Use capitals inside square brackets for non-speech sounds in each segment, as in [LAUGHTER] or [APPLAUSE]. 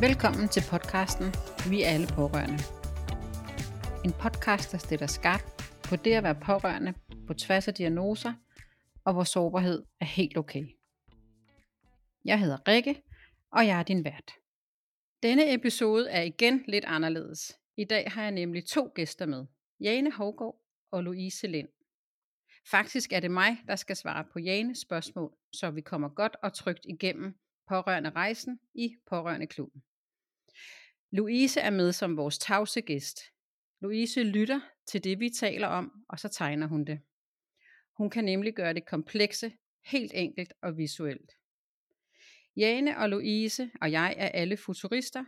Velkommen til podcasten Vi er alle pårørende. En podcast, der stiller skarpt på det at være pårørende på tværs af diagnoser, og hvor sårbarhed er helt okay. Jeg hedder Rikke, og jeg er din vært. Denne episode er igen lidt anderledes. I dag har jeg nemlig to gæster med. Jane Hovgaard og Louise Lind. Faktisk er det mig, der skal svare på Janes spørgsmål, så vi kommer godt og trygt igennem pårørende rejsen i pårørende klubben. Louise er med som vores tavse gæst. Louise lytter til det, vi taler om, og så tegner hun det. Hun kan nemlig gøre det komplekse helt enkelt og visuelt. Jane og Louise og jeg er alle futurister,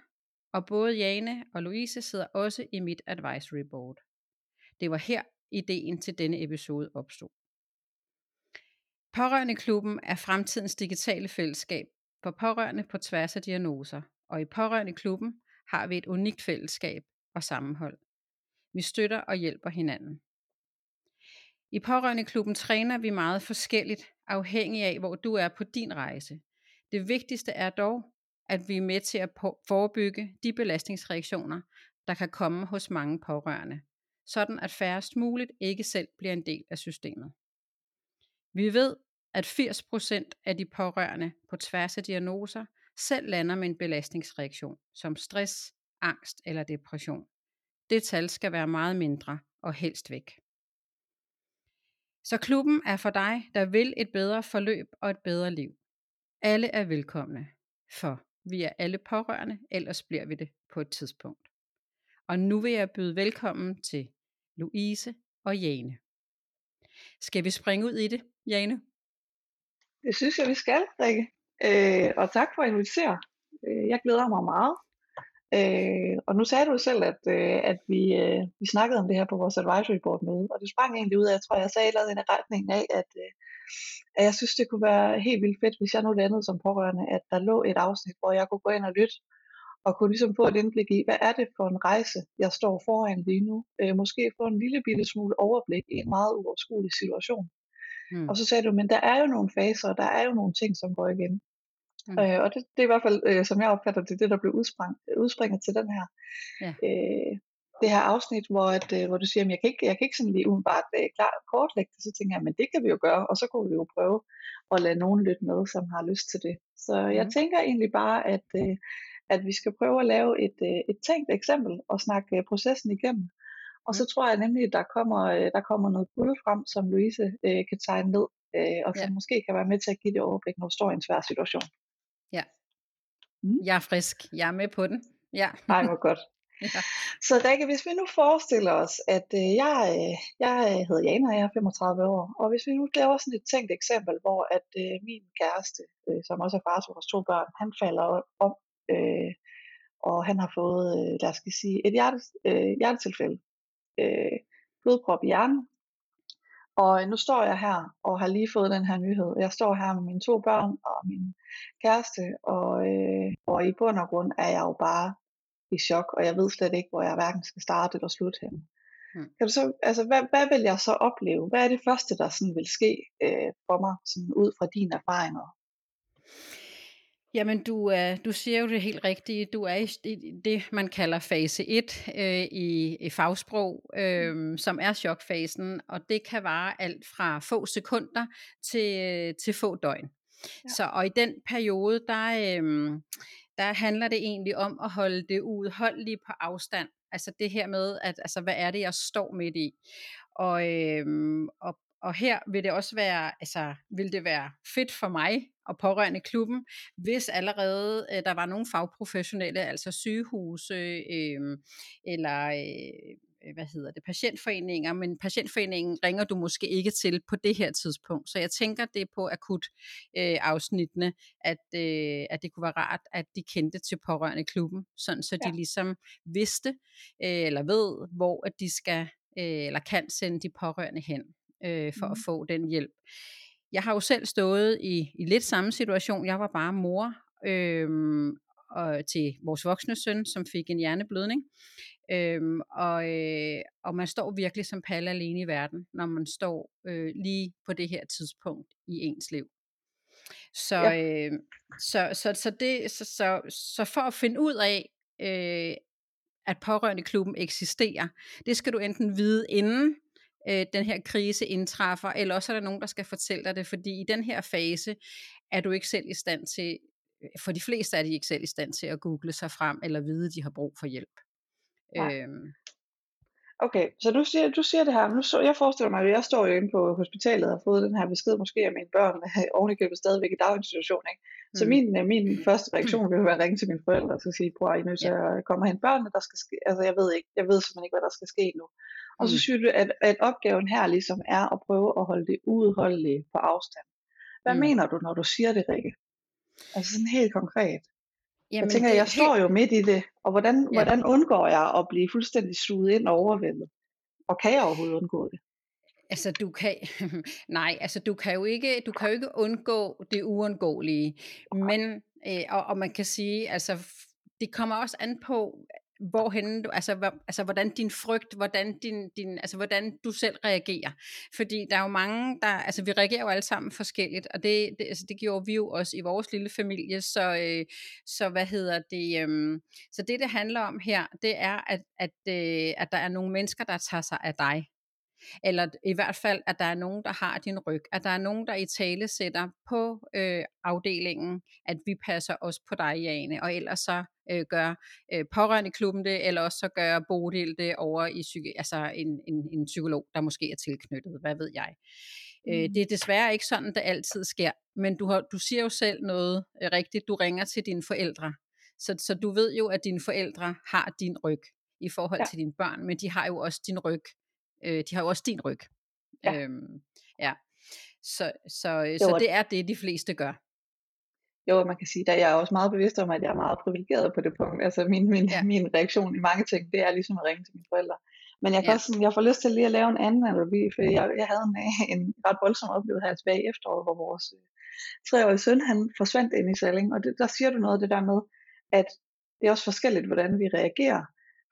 og både Jane og Louise sidder også i mit advisory board. Det var her ideen til denne episode opstod. Pårørende klubben er fremtidens digitale fællesskab for pårørende på tværs af diagnoser, og i Pårørende klubben har vi et unikt fællesskab og sammenhold. Vi støtter og hjælper hinanden. I Pårørende klubben træner vi meget forskelligt, afhængig af hvor du er på din rejse. Det vigtigste er dog, at vi er med til at forebygge de belastningsreaktioner, der kan komme hos mange pårørende, sådan at færrest muligt ikke selv bliver en del af systemet. Vi ved, at 80% af de pårørende på tværs af diagnoser selv lander med en belastningsreaktion, som stress, angst eller depression. Det tal skal være meget mindre og helst væk. Så klubben er for dig, der vil et bedre forløb og et bedre liv. Alle er velkomne, for vi er alle pårørende, ellers bliver vi det på et tidspunkt. Og nu vil jeg byde velkommen til Louise og Jane. Skal vi springe ud i det, Jane? Det synes jeg, vi skal, Rikke. Øh, og tak for at invitere. Øh, jeg glæder mig meget. Øh, og nu sagde du selv, at, øh, at vi, øh, vi snakkede om det her på vores advisory board møde, og det sprang egentlig ud af, jeg tror, jeg sagde noget i retning af, at, øh, at jeg synes, det kunne være helt vildt fedt, hvis jeg nu landede som pårørende, at der lå et afsnit, hvor jeg kunne gå ind og lytte, og kunne ligesom få et indblik i, hvad er det for en rejse, jeg står foran lige nu. Øh, måske få en lille bitte smule overblik i en meget uoverskuelig situation. Mm. Og så sagde du, men der er jo nogle faser, der er jo nogle ting, som går igen. Mm. Øh, og det, det er i hvert fald, øh, som jeg opfatter det, det der blev udspring, udspringet til den her. Ja. Øh, det her afsnit, hvor, at, øh, hvor du siger, at jeg kan ikke, jeg kan ikke sådan lige umiddelbart øh, klar, kortlægge det, så tænker jeg, men det kan vi jo gøre, og så kunne vi jo prøve at lade nogen lytte med, som har lyst til det. Så mm. jeg tænker egentlig bare, at, øh, at vi skal prøve at lave et, øh, et tænkt eksempel og snakke øh, processen igennem. Og så tror jeg nemlig, at der kommer, øh, der kommer noget guld frem, som Louise øh, kan tegne ned, øh, og som ja. måske kan være med til at give det overblik, når du står i en svær situation. Ja. Mm. Jeg er frisk. Jeg er med på den. Ja. Nej, hvor godt. [LAUGHS] ja. Så Rikke, hvis vi nu forestiller os, at øh, jeg, øh, jeg hedder Jana, og jeg er 35 år, og hvis vi nu laver sådan et tænkt eksempel, hvor at øh, min kæreste, øh, som også er far til vores to børn, han falder om, øh, og han har fået, øh, lad os sige, et hjerte, øh, hjertetilfælde øh, blodprop i hjernen. Og nu står jeg her og har lige fået den her nyhed. Jeg står her med mine to børn og min kæreste, og, øh, og i bund og grund er jeg jo bare i chok, og jeg ved slet ikke, hvor jeg hverken skal starte eller slutte hen. Hmm. Kan du så, altså, hvad, hvad vil jeg så opleve? Hvad er det første, der sådan vil ske øh, for mig, sådan ud fra dine erfaringer? Jamen, du, uh, du siger jo det helt rigtige. Du er i det, man kalder fase 1 uh, øh, i, i fagsprog, uh, som er chokfasen, og det kan vare alt fra få sekunder til, til få døgn. Ja. Så, og i den periode, der, um, der handler det egentlig om at holde det udholdeligt på afstand. Altså det her med, at altså, hvad er det, jeg står midt i? Og, øhm, og, og her vil det også være, altså, vil det være fedt for mig og pårørende klubben, hvis allerede øh, der var nogle fagprofessionelle, altså sygehuse øh, eller øh, hvad hedder det, patientforeninger, men patientforeningen ringer du måske ikke til på det her tidspunkt. Så jeg tænker det på akut øh, afsnittene, at, øh, at det kunne være rart, at de kendte til pårørende klubben, sådan så ja. de ligesom vidste øh, eller ved, hvor at de skal øh, eller kan sende de pårørende hen øh, for mm. at få den hjælp. Jeg har jo selv stået i, i lidt samme situation. Jeg var bare mor øhm, og til vores voksne søn, som fik en hjerneblødning. Øhm, og, øh, og man står virkelig som palle alene i verden, når man står øh, lige på det her tidspunkt i ens liv. Så, ja. øh, så, så, så, det, så, så, så for at finde ud af, øh, at pårørendeklubben eksisterer, det skal du enten vide inden øh, den her krise indtræffer, eller også er der nogen, der skal fortælle dig det, fordi i den her fase er du ikke selv i stand til, for de fleste er de ikke selv i stand til at google sig frem, eller vide, at de har brug for hjælp. Ja. Øhm, Okay, så du siger, du siger det her, nu så, jeg forestiller mig, at jeg står jo inde på hospitalet og har fået den her besked, måske af mine børn [LAUGHS] oven i købet stadigvæk i daginstitution, ikke? Så mm. min, øh, min første reaktion [CLEARS THROAT] vil være at ringe til mine forældre og så sige, bror, I nødt til at komme hen børnene, der skal ske, altså jeg ved ikke, jeg ved simpelthen ikke, hvad der skal ske nu. Og så mm. synes du, at, at opgaven her ligesom er at prøve at holde det udholdeligt på afstand. Hvad mm. mener du, når du siger det, Rikke? Altså sådan helt konkret. Jamen, jeg tænker, jeg står jo midt i det, og hvordan, ja. hvordan undgår jeg at blive fuldstændig suget ind og overvældet? Og kan jeg overhovedet undgå det? Altså du kan [LAUGHS] nej, altså du kan jo ikke du kan jo ikke undgå det uundgåelige. Men øh, og, og man kan sige altså det kommer også an på hvorhen altså, hvor, altså hvordan din frygt, hvordan, din, din, altså, hvordan du selv reagerer. Fordi der er jo mange, der, altså vi reagerer jo alle sammen forskelligt, og det, det, altså, det gjorde vi jo også i vores lille familie, så, øh, så hvad hedder det, øh, så det det handler om her, det er, at, at, øh, at der er nogle mennesker, der tager sig af dig. Eller i hvert fald, at der er nogen, der har din ryg. At der er nogen, der i tale sætter på øh, afdelingen, at vi passer os på dig, Jane. Og ellers så øh, gør øh, pårørende klubben det, eller også så gør Bodil det over i psyki- altså en, en, en psykolog, der måske er tilknyttet. Hvad ved jeg. Øh, mm. Det er desværre ikke sådan, det altid sker. Men du, har, du siger jo selv noget øh, rigtigt. Du ringer til dine forældre. Så, så du ved jo, at dine forældre har din ryg i forhold ja. til dine børn, men de har jo også din ryg øh, de har jo også din ryg. Ja. Øhm, ja. Så, så, øh, jo, så det er det, de fleste gør. Jo, man kan sige, at jeg er også meget bevidst om, at jeg er meget privilegeret på det punkt. Altså min, min, ja. min reaktion i mange ting, det er ligesom at ringe til mine forældre. Men jeg, kan ja. også, jeg får lyst til lige at lave en anden analogi, for jeg, jeg havde en, [LAUGHS] en ret voldsom oplevelse her tilbage i efteråret, hvor vores øh, treårige søn, han forsvandt ind i Salling. Og det, der siger du noget af det der med, at det er også forskelligt, hvordan vi reagerer.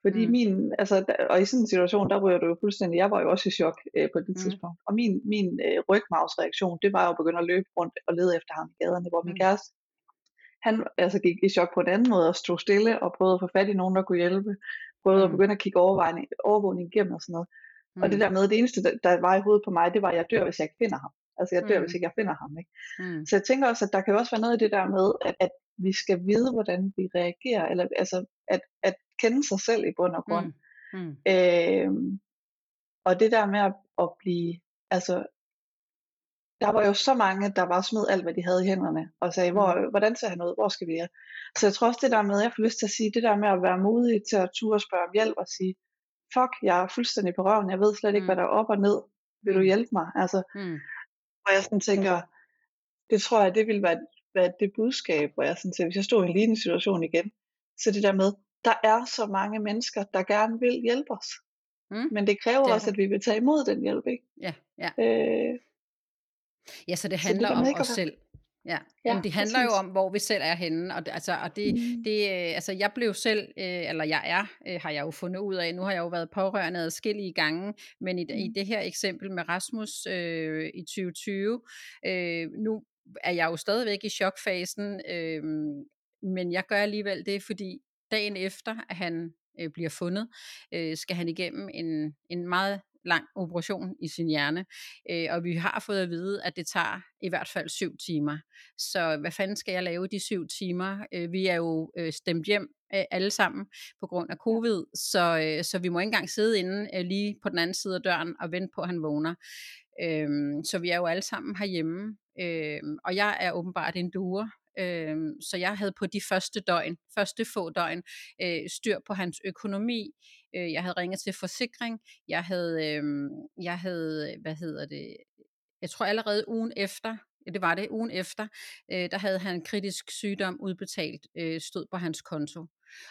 Fordi mm. min, altså, og i sådan en situation, der ryger du jo fuldstændig, jeg var jo også i chok øh, på det mm. tidspunkt. Og min, min øh, rygmavsreaktion, det var jo at begynde at løbe rundt og lede efter ham i gaderne, hvor min mm. kæreste, han altså, gik i chok på en anden måde og stod stille og prøvede at få fat i nogen, der kunne hjælpe. Prøvede mm. at begynde at kigge overvågning, overvågning igennem og sådan noget. Mm. Og det der med, det eneste, der, der var i hovedet på mig, det var, at jeg dør, hvis jeg ikke finder ham. Altså jeg dør, mm. hvis ikke jeg finder ham. Ikke? Mm. Så jeg tænker også, at der kan også være noget i det der med, at, at vi skal vide, hvordan vi reagerer, eller altså, at, at kende sig selv i bund og grund. Mm. Mm. Øhm, og det der med at, at blive, altså, der var jo så mange, der var smed alt, hvad de havde i hænderne, og sagde, hvor, mm. hvordan ser han ud, hvor skal vi være? Så jeg tror også det der med, jeg får lyst til at sige, det der med at være modig til at ture og spørge om hjælp og sige, fuck, jeg er fuldstændig på røven, jeg ved slet ikke, mm. hvad der er op og ned, vil du mm. hjælpe mig? Altså, mm. Og jeg sådan tænker, det tror jeg, det vil være, være det budskab, hvor jeg sådan tænker, hvis jeg stod i en lignende situation igen, så det der med, der er så mange mennesker, der gerne vil hjælpe os. Mm. Men det kræver det også, at vi vil tage imod den hjælp, ikke? Ja, ja. Øh, ja, så det handler så det om os selv. Ja, ja Jamen, det handler præcis. jo om, hvor vi selv er henne, og, altså, og det, mm. det, øh, altså, jeg blev selv, øh, eller jeg er, øh, har jeg jo fundet ud af, nu har jeg jo været pårørende adskillige gange, men i, mm. i det her eksempel med Rasmus øh, i 2020, øh, nu er jeg jo stadigvæk i chokfasen, øh, men jeg gør alligevel det, fordi dagen efter, at han øh, bliver fundet, øh, skal han igennem en, en meget lang operation i sin hjerne, øh, og vi har fået at vide, at det tager i hvert fald syv timer. Så hvad fanden skal jeg lave de syv timer? Øh, vi er jo øh, stemt hjem øh, alle sammen på grund af covid, så, øh, så vi må ikke engang sidde inde øh, lige på den anden side af døren og vente på, at han vågner. Øh, så vi er jo alle sammen herhjemme, øh, og jeg er åbenbart en duer, Øh, så jeg havde på de første døgn, første få døgn, øh, styr på hans økonomi. Øh, jeg havde ringet til forsikring. Jeg havde, øh, jeg havde, hvad hedder det, jeg tror allerede ugen efter, det var det, ugen efter, øh, der havde han kritisk sygdom udbetalt, øh, stod på hans konto.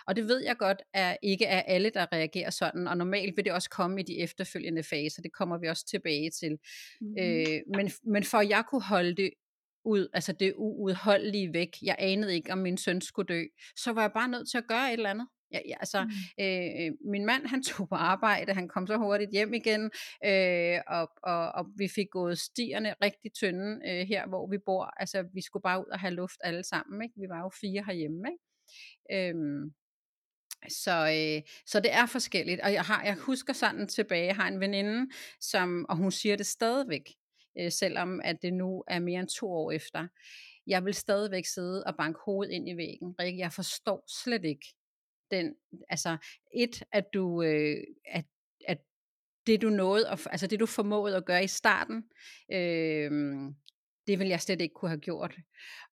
Og det ved jeg godt, at ikke er alle, der reagerer sådan, og normalt vil det også komme i de efterfølgende faser, det kommer vi også tilbage til. Mm. Øh, men, men for at jeg kunne holde det ud, altså det uudholdelige væk. Jeg anede ikke, om min søn skulle dø. Så var jeg bare nødt til at gøre et eller andet. Ja, ja, altså, mm. øh, min mand han tog på arbejde, han kom så hurtigt hjem igen, øh, og, og, og vi fik gået stierne rigtig tynde øh, her, hvor vi bor. Altså, vi skulle bare ud og have luft alle sammen, ikke? Vi var jo fire herhjemme, ikke? Øhm, så, øh, så det er forskelligt, og jeg, har, jeg husker sådan tilbage, jeg har en veninde, som, og hun siger det stadigvæk, øh, selvom at det nu er mere end to år efter. Jeg vil stadigvæk sidde og banke hovedet ind i væggen. Rikke, jeg forstår slet ikke den, altså et, at du, øh, at, at det du nåede, at, altså det du formåede at gøre i starten, øh, det ville jeg slet ikke kunne have gjort.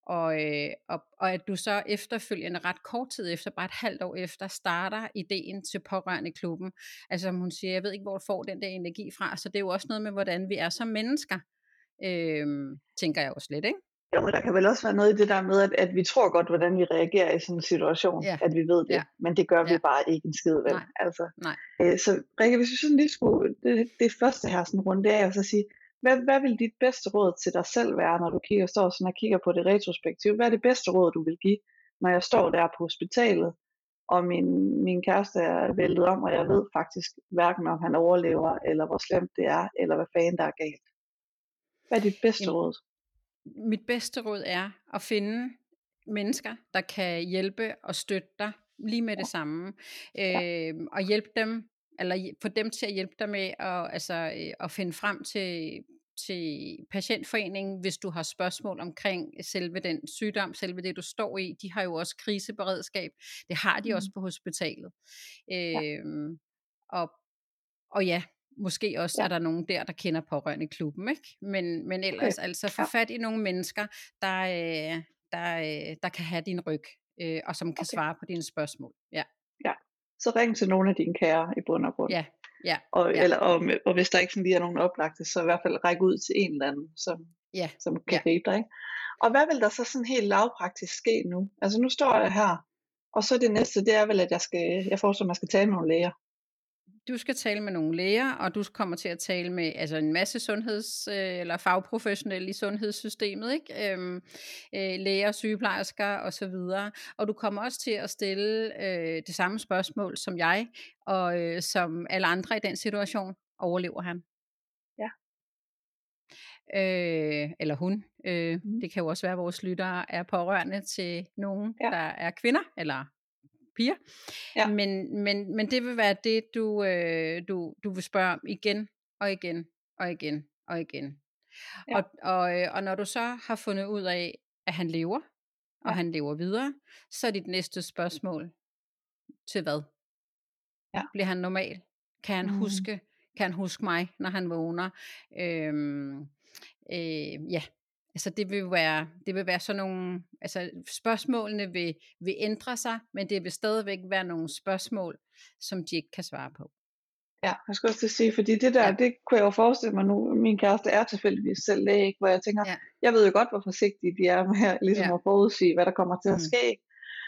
Og, øh, og, og at du så efterfølgende, ret kort tid efter, bare et halvt år efter, starter ideen til pårørende klubben. Altså som hun siger, jeg ved ikke, hvor du får den der energi fra, så det er jo også noget med, hvordan vi er som mennesker, øh, tænker jeg også lidt, ikke? Jo, men der kan vel også være noget i det der med, at, at vi tror godt, hvordan vi reagerer i sådan en situation, ja. at vi ved det, ja. men det gør vi ja. bare ikke en skid vel. Nej. Altså, Nej. Øh, så Rikke, hvis vi sådan lige skulle, det, det første her sådan rundt, det er jo så at sige, hvad, hvad vil dit bedste råd til dig selv være, når du kigger, står sådan og kigger på det retrospektiv? Hvad er det bedste råd, du vil give, når jeg står der på hospitalet, og min, min kæreste er væltet om, og jeg ved faktisk hverken om han overlever, eller hvor slemt det er, eller hvad fanden der er galt. Hvad er dit bedste Jamen, råd? mit bedste råd er at finde mennesker, der kan hjælpe og støtte dig lige med det samme. Ja. Øh, og hjælpe dem, eller få dem til at hjælpe dig med at, altså, øh, at finde frem til, til patientforeningen, hvis du har spørgsmål omkring selve den sygdom, selve det du står i. De har jo også kriseberedskab. Det har de mm. også på hospitalet. Øh, ja. Øhm, og, og ja, Måske også ja. er der nogen der, der kender pårørende klubben, ikke? Men, men ellers okay. altså få fat i nogle mennesker, der, øh, der, øh, der kan have din ryg, øh, og som kan okay. svare på dine spørgsmål. Ja. ja. Så ring til nogle af dine kære i bund og grund. Ja. Ja. Og, ja. Eller, og, og hvis der ikke sådan lige er nogen oplagte, så i hvert fald række ud til en eller anden, som, ja. som kan ja. gribe dig. Ikke? Og hvad vil der så sådan helt lavpraktisk ske nu? Altså nu står jeg her, og så det næste, det er vel, at jeg skal, jeg forestiller, at man skal tale med nogle læger du skal tale med nogle læger, og du kommer til at tale med altså en masse sundheds- øh, eller fagprofessionelle i sundhedssystemet, ikke? Øhm, øh, læger, sygeplejersker osv. Og du kommer også til at stille øh, det samme spørgsmål som jeg, og øh, som alle andre i den situation. Overlever han? Ja. Øh, eller hun. Øh, mm. Det kan jo også være, at vores lyttere er pårørende til nogen, ja. der er kvinder, eller piger. Ja. Men, men, men det vil være det, du, øh, du, du vil spørge om igen og igen og igen og igen. Ja. Og, og, øh, og når du så har fundet ud af, at han lever, og ja. han lever videre, så er dit næste spørgsmål til hvad? Ja. Bliver han normal? Kan han mm. huske? Kan han huske mig, når han vågner? Øhm, øh, ja, Altså det vil være, det vil være sådan nogle, altså spørgsmålene vil, vil ændre sig, men det vil stadigvæk være nogle spørgsmål, som de ikke kan svare på. Ja, jeg skal også sige, fordi det der, ja. det kunne jeg jo forestille mig nu, min kæreste er tilfældigvis selv læge, ikke? hvor jeg tænker, ja. jeg ved jo godt, hvor forsigtige de er med ligesom ja. at forudsige, hvad der kommer til at mm. ske.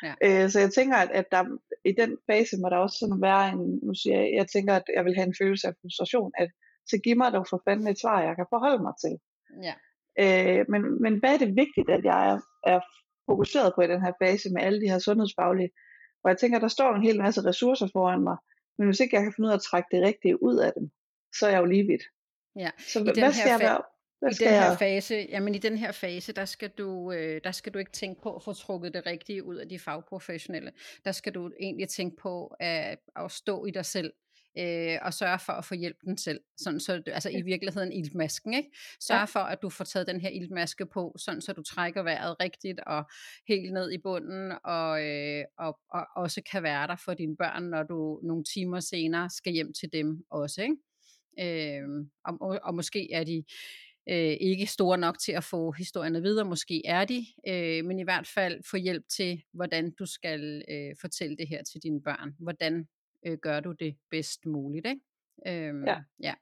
Ja. Øh, så jeg tænker, at, at der, i den fase må der også sådan være en, nu siger jeg, jeg tænker, at jeg vil have en følelse af frustration, at så giv mig dog for fanden et svar, jeg kan forholde mig til. Ja. Øh, men, men hvad er det vigtigt, at jeg er, er fokuseret på i den her fase med alle de her sundhedsfaglige? Og jeg tænker, der står en hel masse ressourcer foran mig, men hvis ikke jeg kan finde ud af at trække det rigtige ud af dem, så er jeg jo lige vidt. Ja. Så I hvad skal jeg være? Hvad I den her jeg... fase, jamen i den her fase, der skal du, øh, der skal du ikke tænke på at få trukket det rigtige ud af de fagprofessionelle. Der skal du egentlig tænke på at, at stå i dig selv øh, og sørge for at få hjælp den selv. Sådan, så, altså i virkeligheden iltmasken. Ikke? Sørg ja. for, at du får taget den her iltmaske på, sådan så du trækker vejret rigtigt og helt ned i bunden, og, øh, og, og også kan være der for dine børn, når du nogle timer senere skal hjem til dem også. Ikke? Øh, og, og, og måske er de øh, ikke store nok til at få historierne videre, måske er de, øh, men i hvert fald få hjælp til, hvordan du skal øh, fortælle det her til dine børn. Hvordan øh, gør du det bedst muligt, ikke? Øhm, ja. ja.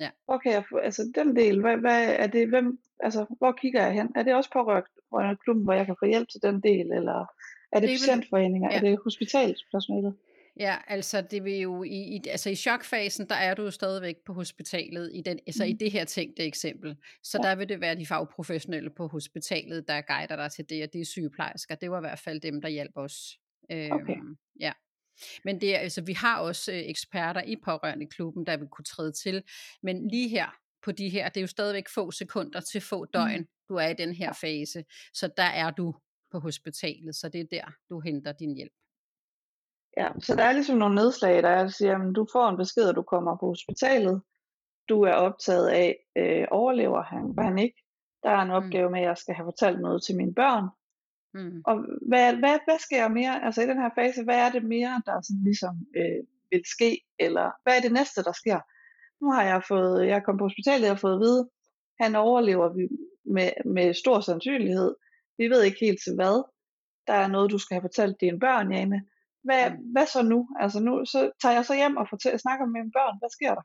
Ja. Okay, altså den del, hvad, hvad er det, hvem, altså, hvor kigger jeg hen? Er det også pårørende klubben, hvor jeg kan få hjælp til den del, eller er det, det patientforeninger, ja. er det hospitalspersonalet? Ja, altså det vil jo i, i, altså i chokfasen, der er du jo stadigvæk på hospitalet, i, den, altså mm. i det her tænkte eksempel. Så ja. der vil det være de fagprofessionelle på hospitalet, der guider dig til det, og det er sygeplejersker. Det var i hvert fald dem, der hjælper os. Øhm, okay. Ja. Men det altså, vi har også øh, eksperter i pårørende klubben, der vil kunne træde til. Men lige her på de her, det er jo stadigvæk få sekunder til få døgn, mm. du er i den her fase. Så der er du på hospitalet, så det er der, du henter din hjælp. Ja, så der er ligesom nogle nedslag, der er, siger, at du får en besked, at du kommer på hospitalet. Du er optaget af, øh, overlever han, hvad han ikke. Der er en mm. opgave med, at jeg skal have fortalt noget til mine børn. Mm. Og hvad, hvad, hvad sker mere, altså i den her fase, hvad er det mere, der sådan ligesom øh, vil ske, eller hvad er det næste, der sker? Nu har jeg fået, jeg kommet på hospitalet og fået at vide, han overlever vi med, med stor sandsynlighed. Vi ved ikke helt til hvad. Der er noget, du skal have fortalt dine børn, Jane. Hvad, mm. hvad så nu? Altså nu så tager jeg så hjem og fortæller, snakker med mine børn. Hvad sker der?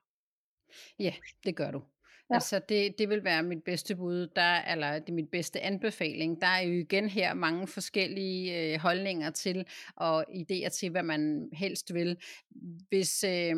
Ja, det gør du. Ja. Altså det, det vil være mit bedste bud, der, eller det er mit bedste anbefaling. Der er jo igen her mange forskellige øh, holdninger til og idéer til, hvad man helst vil. Hvis, øh,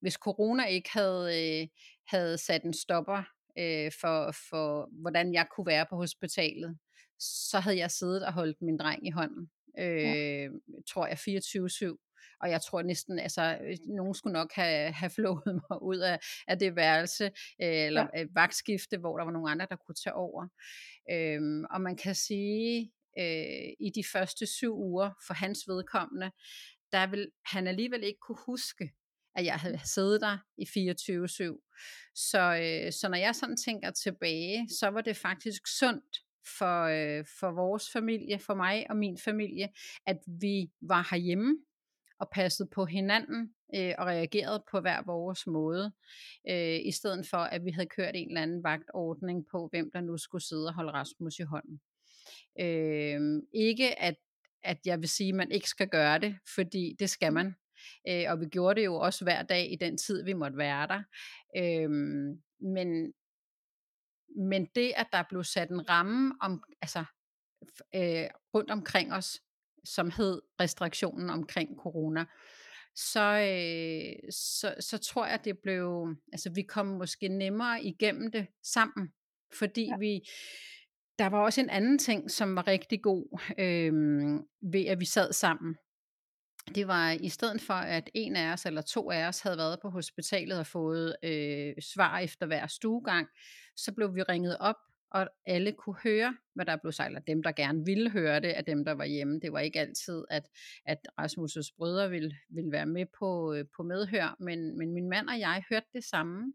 hvis corona ikke havde, øh, havde sat en stopper øh, for, for, hvordan jeg kunne være på hospitalet, så havde jeg siddet og holdt min dreng i hånden. Øh, ja. tror jeg 24-7 og jeg tror næsten, altså øh, nogen skulle nok have, have [LAUGHS] flået mig ud af, af det værelse, øh, eller ja. Vagtskifte, hvor der var nogle andre, der kunne tage over. Øhm, og man kan sige, øh, i de første syv uger for hans vedkommende, der vil han alligevel ikke kunne huske, at jeg havde siddet der i 24-7. Så, øh, så når jeg sådan tænker tilbage, så var det faktisk sundt for, øh, for vores familie, for mig og min familie, at vi var herhjemme, og passet på hinanden øh, og reageret på hver vores måde, øh, i stedet for at vi havde kørt en eller anden vagtordning på, hvem der nu skulle sidde og holde Rasmus i hånden. Øh, ikke at, at jeg vil sige, at man ikke skal gøre det, fordi det skal man. Øh, og vi gjorde det jo også hver dag i den tid, vi måtte være der. Øh, men, men det, at der blev sat en ramme om, altså, øh, rundt omkring os, som hed restriktionen omkring corona, så, øh, så, så tror jeg, det blev, altså vi kom måske nemmere igennem det sammen, fordi ja. vi, der var også en anden ting, som var rigtig god øh, ved, at vi sad sammen. Det var i stedet for, at en af os eller to af os havde været på hospitalet og fået øh, svar efter hver stuegang, så blev vi ringet op og alle kunne høre, hvad der blev sagt, eller dem, der gerne ville høre det, af dem, der var hjemme. Det var ikke altid, at, at Rasmus' brødre ville, ville være med på, øh, på medhør, men, men min mand og jeg hørte det samme,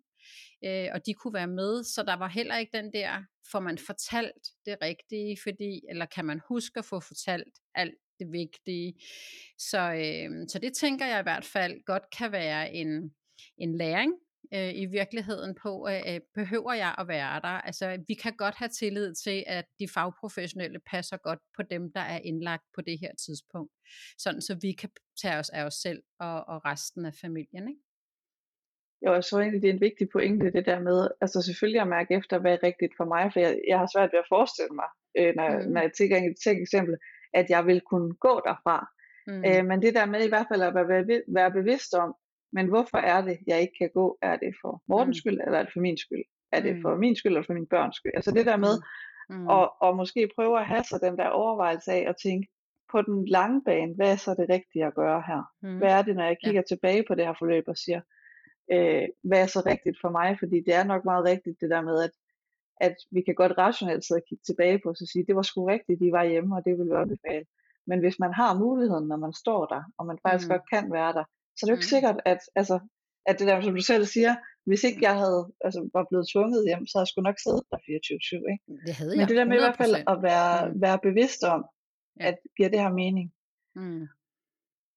øh, og de kunne være med, så der var heller ikke den der, får man fortalt det rigtige, fordi, eller kan man huske at få fortalt alt det vigtige. Så, øh, så det tænker jeg i hvert fald godt kan være en, en læring øh, i virkeligheden på, øh, behøver jeg at være der? Altså, vi kan godt have tillid til, at de fagprofessionelle passer godt på dem, der er indlagt på det her tidspunkt, sådan så vi kan tage os af os selv og, og resten af familien, ikke? Jo, jeg tror egentlig, det er en vigtig pointe, det der med, altså selvfølgelig at mærke efter, hvad er rigtigt for mig, for jeg, jeg har svært ved at forestille mig, øh, når, mm. når jeg tænker et eksempel, at jeg vil kunne gå derfra. Mm. Øh, men det der med i hvert fald at være, være bevidst om, men hvorfor er det, jeg ikke kan gå? Er det for Mortens mm. skyld, eller er det for min skyld? Er det mm. for min skyld, eller for min børns skyld? Altså det der med, mm. mm. og, og måske prøve at have så den der overvejelse af at tænke, på den lange bane, hvad er så det rigtige at gøre her? Mm. Hvad er det, når jeg kigger ja. tilbage på det her forløb og siger, øh, hvad er så rigtigt for mig? Fordi det er nok meget rigtigt det der med, at, at vi kan godt rationelt sidde og kigge tilbage på os og sige, det var sgu rigtigt, de var hjemme, og det vil vi anbefale. Men hvis man har muligheden, når man står der, og man faktisk mm. godt kan være der, så det er jo ikke mm. sikkert, at, altså, at det der, som du selv siger, hvis ikke jeg havde, altså, var blevet tvunget hjem, så havde jeg sgu nok siddet der 24-7, ikke? Det havde jeg, Men det der med 100%. i hvert fald at være, mm. være bevidst om, ja. at giver det her mening. Mm.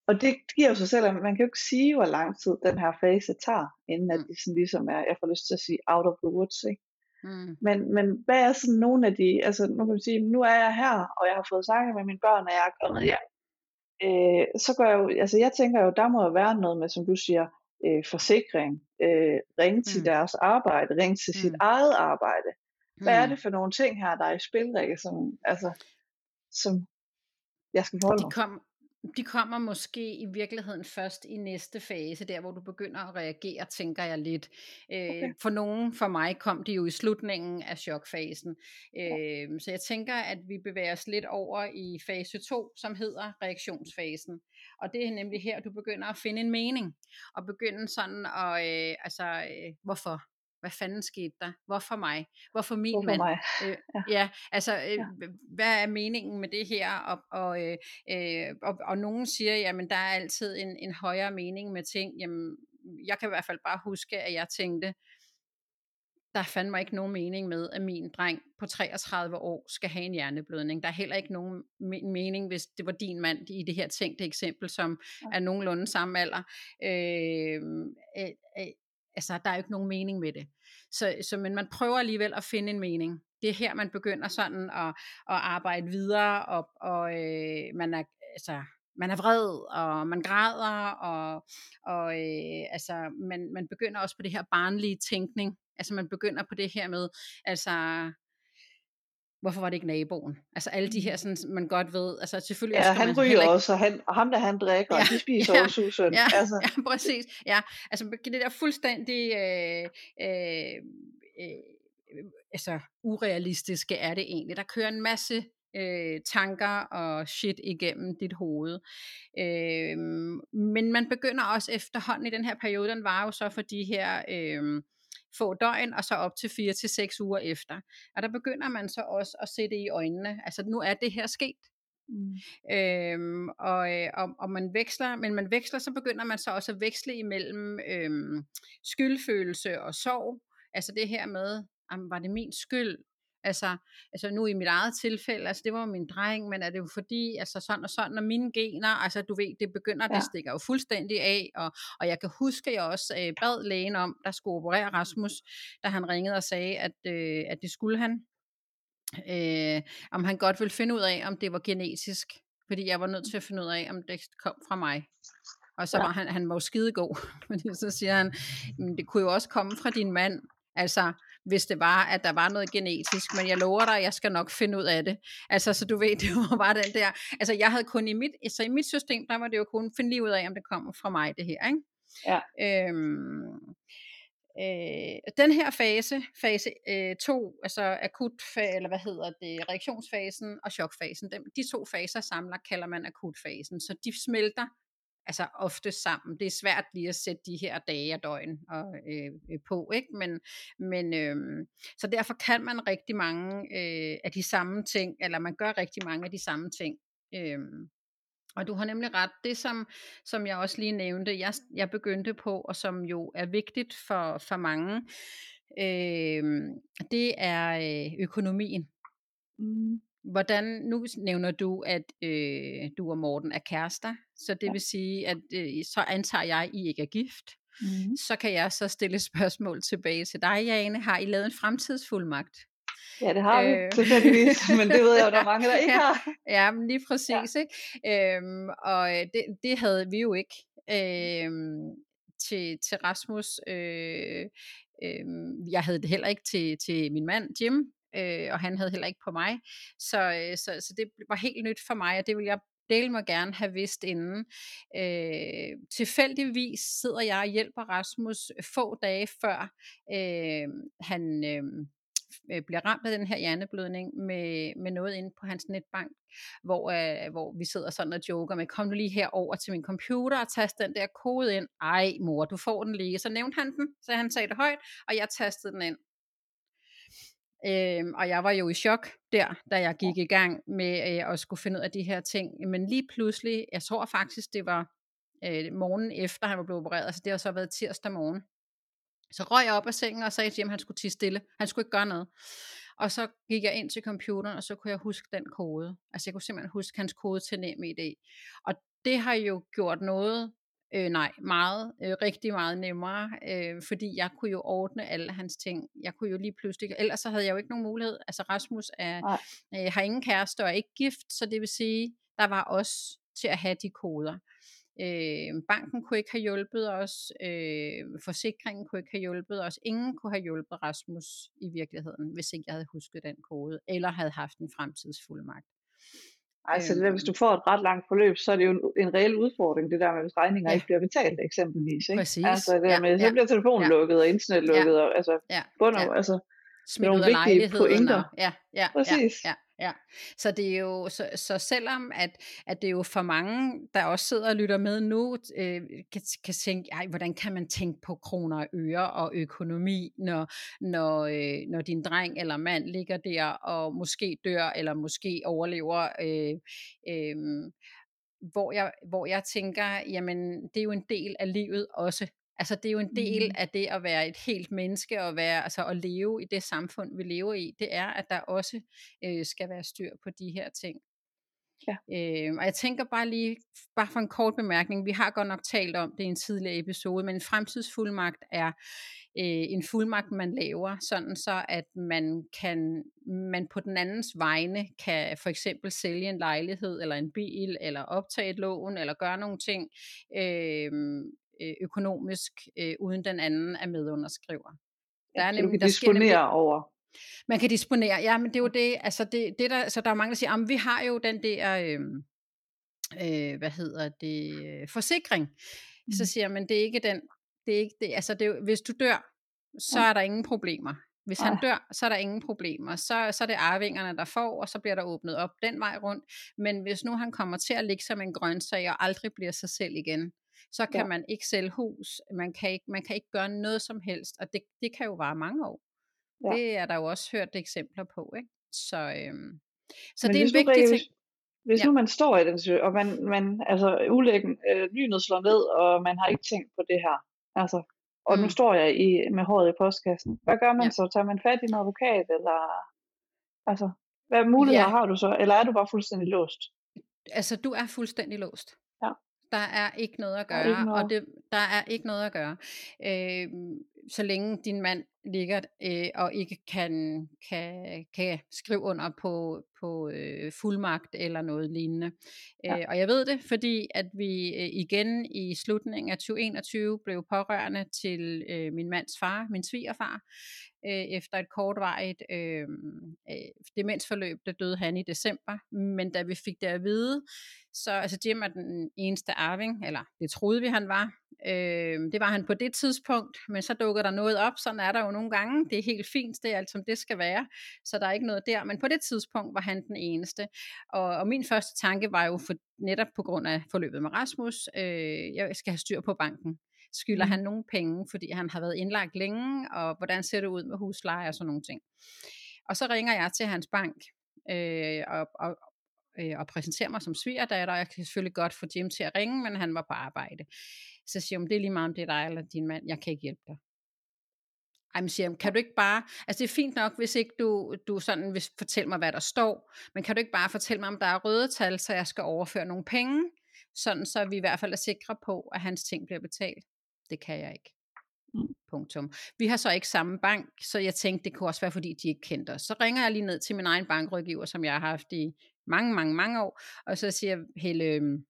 Og det giver jo sig selv, at man kan jo ikke sige, hvor lang tid den her fase tager, inden at mm. det sådan ligesom er, jeg får lyst til at sige, out of the woods, ikke? Mm. Men, men hvad er sådan nogle af de, altså nu kan man sige, nu er jeg her, og jeg har fået snakket med mine børn, og jeg er kommet hjem øh, så gør jeg jo, altså jeg tænker jo, der må jo være noget med, som du siger, øh, forsikring, øh, ringe til mm. deres arbejde, ringe til mm. sit eget arbejde. Hvad mm. er det for nogle ting her, der er i spil, Rikke, som, altså, som jeg skal forholde mig? De kom, de kommer måske i virkeligheden først i næste fase, der hvor du begynder at reagere, tænker jeg lidt. Okay. Øh, for nogen, for mig, kom de jo i slutningen af chokfasen. Ja. Øh, så jeg tænker, at vi bevæger os lidt over i fase 2, som hedder reaktionsfasen. Og det er nemlig her, du begynder at finde en mening, og begynde sådan at, øh, altså, øh, hvorfor? Hvad fanden skete der? Hvorfor mig? Hvorfor min Hvorfor mand? Mig? Øh, [LAUGHS] ja. ja, altså, øh, ja. hvad er meningen med det her? Og, og, øh, øh, og, og nogen siger, jamen der er altid en, en højere mening med ting. Jamen, jeg kan i hvert fald bare huske, at jeg tænkte, der fandt mig ikke nogen mening med, at min dreng på 33 år skal have en hjerneblødning. Der er heller ikke nogen mening, hvis det var din mand i det her tænkte eksempel, som ja. er nogenlunde samme alder. Øh, øh, øh, altså, der er jo ikke nogen mening med det. Så, så, men man prøver alligevel at finde en mening. Det er her, man begynder sådan at, at arbejde videre, og, og øh, man er, altså, man er vred, og man græder, og, og øh, altså, man, man begynder også på det her barnlige tænkning. Altså man begynder på det her med, altså hvorfor var det ikke naboen? Altså alle de her, mm. sådan, man godt ved, altså selvfølgelig... Ja, han ryger ikke... også, og, han, og ham der han drikker, ja, og de spiser [LAUGHS] ja, også usundt. Ja, altså. ja, præcis. Ja, altså det der fuldstændig... Øh, øh, øh, altså urealistiske er det egentlig. Der kører en masse øh, tanker og shit igennem dit hoved. Øh, men man begynder også efterhånden i den her periode, den var jo så for de her... Øh, få døgn, og så op til 4 til seks uger efter. Og der begynder man så også at se det i øjnene. Altså nu er det her sket. Mm. Øhm, og, øh, og, og man veksler, men man veksler, så begynder man så også at veksle imellem øhm, skyldfølelse og sorg. Altså det her med, jamen, var det min skyld? Altså, altså nu i mit eget tilfælde, altså det var min dreng, men er det jo fordi, altså sådan og sådan, og mine gener, altså du ved, det begynder, ja. det stikker jo fuldstændig af, og, og jeg kan huske, at jeg også øh, bad lægen om, der skulle operere Rasmus, da han ringede og sagde, at, øh, at det skulle han, øh, om han godt ville finde ud af, om det var genetisk, fordi jeg var nødt til at finde ud af, om det kom fra mig. Og så var han, han var jo skidegod, [LAUGHS] fordi så siger han, det kunne jo også komme fra din mand, Altså, hvis det var, at der var noget genetisk, men jeg lover dig, jeg skal nok finde ud af det. Altså, så du ved, [LAUGHS] det var bare den der, altså jeg havde kun i mit, så i mit system, der var det jo kun finde lige ud af, om det kommer fra mig, det her, ikke? Ja. Øhm, øh, den her fase, fase 2, øh, altså akut, eller hvad hedder det, reaktionsfasen og chokfasen, dem, de to faser samler, kalder man akutfasen, så de smelter altså ofte sammen. Det er svært lige at sætte de her dage og døgn og, øh, øh, på, ikke? Men, men øh, så derfor kan man rigtig mange øh, af de samme ting, eller man gør rigtig mange af de samme ting. Øh, og du har nemlig ret, det som, som jeg også lige nævnte, jeg, jeg begyndte på, og som jo er vigtigt for, for mange, øh, det er øh, økonomien. Mm. Hvordan, nu nævner du, at øh, du og Morten er kærester, så det ja. vil sige, at øh, så antager jeg, at I ikke er gift. Mm. Så kan jeg så stille [LAUGHS] spørgsmål tilbage til dig, Jane. Har I lavet en fremtidsfuldmagt? Ja, det har vi, øh. tilfældigvis, men det ved jeg jo, der er mange, der [LAUGHS] ikke har. Ja, men lige præcis, ja. ikke? Øhm, og øh, det, det havde vi jo ikke. Øhm, til, til Rasmus, øh, øh, jeg havde det heller ikke til, til min mand, Jim, øh, og han havde heller ikke på mig. Så, øh, så, så det var helt nyt for mig, og det vil jeg del må gerne have vidst inden. Øh, tilfældigvis sidder jeg og hjælper Rasmus øh, få dage før øh, han øh, øh, bliver ramt af den her hjerneblødning med, med noget inde på hans netbank, hvor, øh, hvor vi sidder sådan og joker med, kom nu lige her over til min computer og tast den der kode ind. Ej mor, du får den lige. Så nævnte han den, så han sagde det højt, og jeg tastede den ind. Øhm, og jeg var jo i chok der, da jeg gik i gang med øh, at skulle finde ud af de her ting. Men lige pludselig, jeg tror faktisk, det var øh, morgen efter, han var blevet opereret, altså det har så været tirsdag morgen. Så røg jeg op af sengen og sagde til ham, at han skulle tige stille. Han skulle ikke gøre noget. Og så gik jeg ind til computeren, og så kunne jeg huske den kode. Altså jeg kunne simpelthen huske hans kode til NemID. Og det har jo gjort noget Øh, nej, meget, øh, rigtig meget nemmere, øh, fordi jeg kunne jo ordne alle hans ting. Jeg kunne jo lige pludselig, ellers så havde jeg jo ikke nogen mulighed. Altså Rasmus er, øh, har ingen kæreste og er ikke gift, så det vil sige, der var os til at have de koder. Øh, banken kunne ikke have hjulpet os, øh, forsikringen kunne ikke have hjulpet os, ingen kunne have hjulpet Rasmus i virkeligheden, hvis ikke jeg havde husket den kode, eller havde haft en fremtidsfuldmagt. Altså det der, hvis du får et ret langt forløb, så er det jo en, en reel udfordring, det der med, hvis regninger ja. ikke bliver betalt eksempelvis. Ikke? Præcis. Altså det der Ja, med, så ja, bliver telefonen ja. lukket, og internet lukket, Ja. og altså, Ja, bund ja. altså, Smidt nogle ud af vigtige pointer. Og, ja, ja, Præcis. Ja, ja, ja. Så det er jo, så, så selvom at, at det er jo for mange, der også sidder og lytter med nu, øh, kan, kan tænke, ej, hvordan kan man tænke på kroner og øre og økonomi, når, når, øh, når din dreng eller mand ligger der og måske dør, eller måske overlever, øh, øh, hvor jeg, hvor jeg tænker, jamen det er jo en del af livet også. Altså det er jo en del Mhm. af det at være et helt menneske og være altså at leve i det samfund vi lever i. Det er at der også øh, skal være styr på de her ting. Ja. Øh, og jeg tænker bare lige, bare for en kort bemærkning, vi har godt nok talt om det i en tidligere episode, men en fremtidsfuldmagt er øh, en fuldmagt, man laver, sådan så at man kan, man på den andens vegne kan for eksempel sælge en lejlighed eller en bil, eller optage et lån, eller gøre nogle ting øh, økonomisk, øh, uden den anden er medunderskriver. Der er du nemlig, der sker nemlig, disponere over. man kan disponere, ja, men det er jo det, altså det, det der, så der er mange, der siger, "Jamen, vi har jo den der, øh, øh, hvad hedder det, øh, forsikring. Så Mm. siger men det er ikke den, det er ikke det, altså det, er hvis du dør, så Ja. er der ingen problemer. Hvis han dør, så er der ingen problemer. Så, så er det arvingerne, der får, og så bliver der åbnet op den vej rundt. Men hvis nu han kommer til at ligge som en grøntsag og aldrig bliver sig selv igen, så kan Ja. man ikke sælge hus, man kan ikke, man kan ikke gøre noget som helst, og det, det kan jo vare mange år. Ja. Det er der jo også hørt eksempler på, ikke? Så, øhm, så Men det er en nu, vigtig ting. hvis, Ja. nu man står i den situation, og man, man altså ulæggen, øh, lynet slår ned, og man har ikke tænkt på det her, altså, og nu Mm. står jeg i, med håret i postkassen. Hvad gør man Ja. så? Tager man fat i en advokat, eller, altså, hvad muligheder Ja. har du så, eller er du bare fuldstændig låst? Altså, du er fuldstændig låst. Der er ikke noget at gøre, noget. og det, der er ikke noget at gøre. Øh, så længe din mand ligger øh, og ikke kan, kan, kan skrive under på, på øh, fuldmagt eller noget lignende. Ja. Øh, og jeg ved det, fordi at vi øh, igen i slutningen af 2021 blev pårørende til øh, min mands far, min svigerfar, øh, efter et kortvarigt øh, øh, demensforløb, der døde han i december. Men da vi fik det at vide, så altså Jim er den eneste arving, eller det troede vi han var. Øh, det var han på det tidspunkt, men så dukker der noget op, sådan er der jo nogle gange. Det er helt fint, det er alt som det skal være, så der er ikke noget der. Men på det tidspunkt var han den eneste. Og, og min første tanke var jo for, netop på grund af forløbet med Rasmus, øh, jeg skal have styr på banken skylder Mhm. han nogle penge, fordi han har været indlagt længe, og hvordan ser det ud med husleje og sådan nogle ting. Og så ringer jeg til hans bank øh, og, og, øh, og præsenterer mig som svigerdatter, og jeg kan selvfølgelig godt få Jim til at ringe, men han var på arbejde. Så siger hun, det er lige meget om det er dig eller din mand, jeg kan ikke hjælpe dig. Ej, men siger, kan du ikke bare, altså det er fint nok, hvis ikke du, du sådan vil fortælle mig, hvad der står, men kan du ikke bare fortælle mig, om der er røde tal, så jeg skal overføre nogle penge, sådan så vi i hvert fald er sikre på, at hans ting bliver betalt. Det kan jeg ikke. Mm. Punktum. Vi har så ikke samme bank, så jeg tænkte, det kunne også være, fordi de ikke kendte os. Så ringer jeg lige ned til min egen bankrådgiver, som jeg har haft i mange, mange, mange år, og så siger Helle, øhm,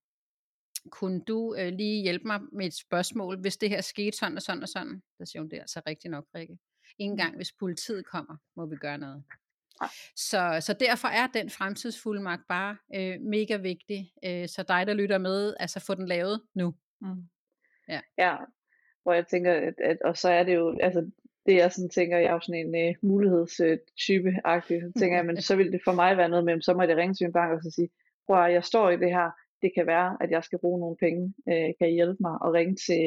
kunne du øh, lige hjælpe mig med et spørgsmål, hvis det her skete sådan og sådan og sådan? Der siger hun, det er altså rigtigt nok, Rikke. Ingen Mm. gang, hvis politiet kommer, må vi gøre noget. Nej. Så, så derfor er den fremtidsfuldmagt bare øh, mega vigtig. Øh, så dig, der lytter med, altså få den lavet nu. Mm. Ja. ja, hvor jeg tænker, at, at, og så er det jo, altså det jeg sådan tænker, jeg er jo sådan en uh, mulighedstype-agtig, så tænker jeg, men så vil det for mig være noget med, så må jeg ringe til min bank og så sige, prøv at jeg står i det her, det kan være, at jeg skal bruge nogle penge, øh, kan I hjælpe mig, og ringe til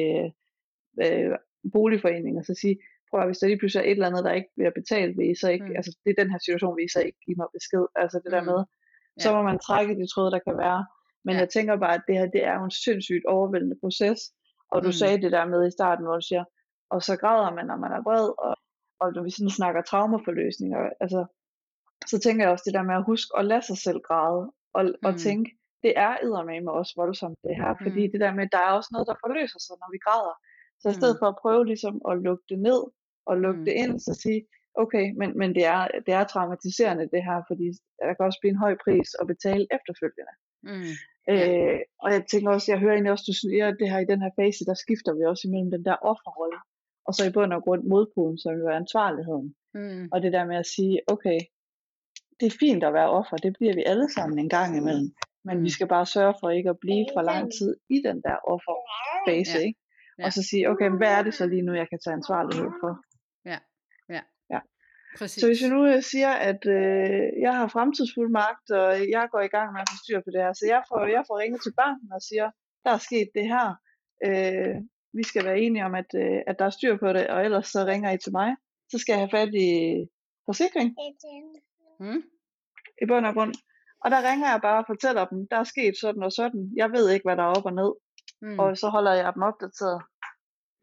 øh, boligforeningen og så sige, prøv at hvis der lige pludselig er et eller andet, der ikke bliver betalt, vil I så ikke, Mm. altså det er den her situation, vil I så ikke give mig besked, altså det der Mm. med, så må man trække de tråde, der kan være, men Ja. jeg tænker bare, at det her, det er jo en sindssygt overvældende proces, og du Mm. sagde det der med i starten, hvor du siger, og så græder man, når man er vred, og, og når vi sådan snakker traumaforløsninger, altså, så tænker jeg også det der med at huske at lade sig selv græde, og, mm. og tænke, det er eddermame også voldsomt det her, fordi Mm. det der med, der er også noget, der forløser sig, når vi græder. Så i stedet Mm. for at prøve ligesom at lukke det ned, og lukke Mm. det ind, så sige, okay, men, men det, er, det er traumatiserende det her, fordi der kan også blive en høj pris at betale efterfølgende. Mm. Øh, og jeg tænker også, jeg hører egentlig også, du siger, at det her i den her fase, der skifter vi også imellem den der offerrolle, og så i bund og grund modpolen, som jo er ansvarligheden. Mm. Og det der med at sige, okay, det er fint at være offer, det bliver vi alle sammen en gang imellem. Men vi Mm. skal bare sørge for ikke at blive for lang tid i den der offerfase, Ja. ikke? Ja. Og så sige, okay, hvad er det så lige nu, jeg kan tage ansvarlighed for? Ja, ja. Ja. Præcis. Så hvis jeg nu øh, siger, at øh, jeg har fremtidsfuldmagt, og jeg går i gang med at få styr på det her, så jeg får, jeg får ringet til banken og siger, der er sket det her, øh, vi skal være enige om, at, øh, at der er styr på det, og ellers så ringer I til mig, så skal jeg have fat i forsikring Mm. i bund og grund. Og der ringer jeg bare og fortæller dem, der er sket sådan og sådan, jeg ved ikke, hvad der er op og ned, Mm. og så holder jeg dem opdateret,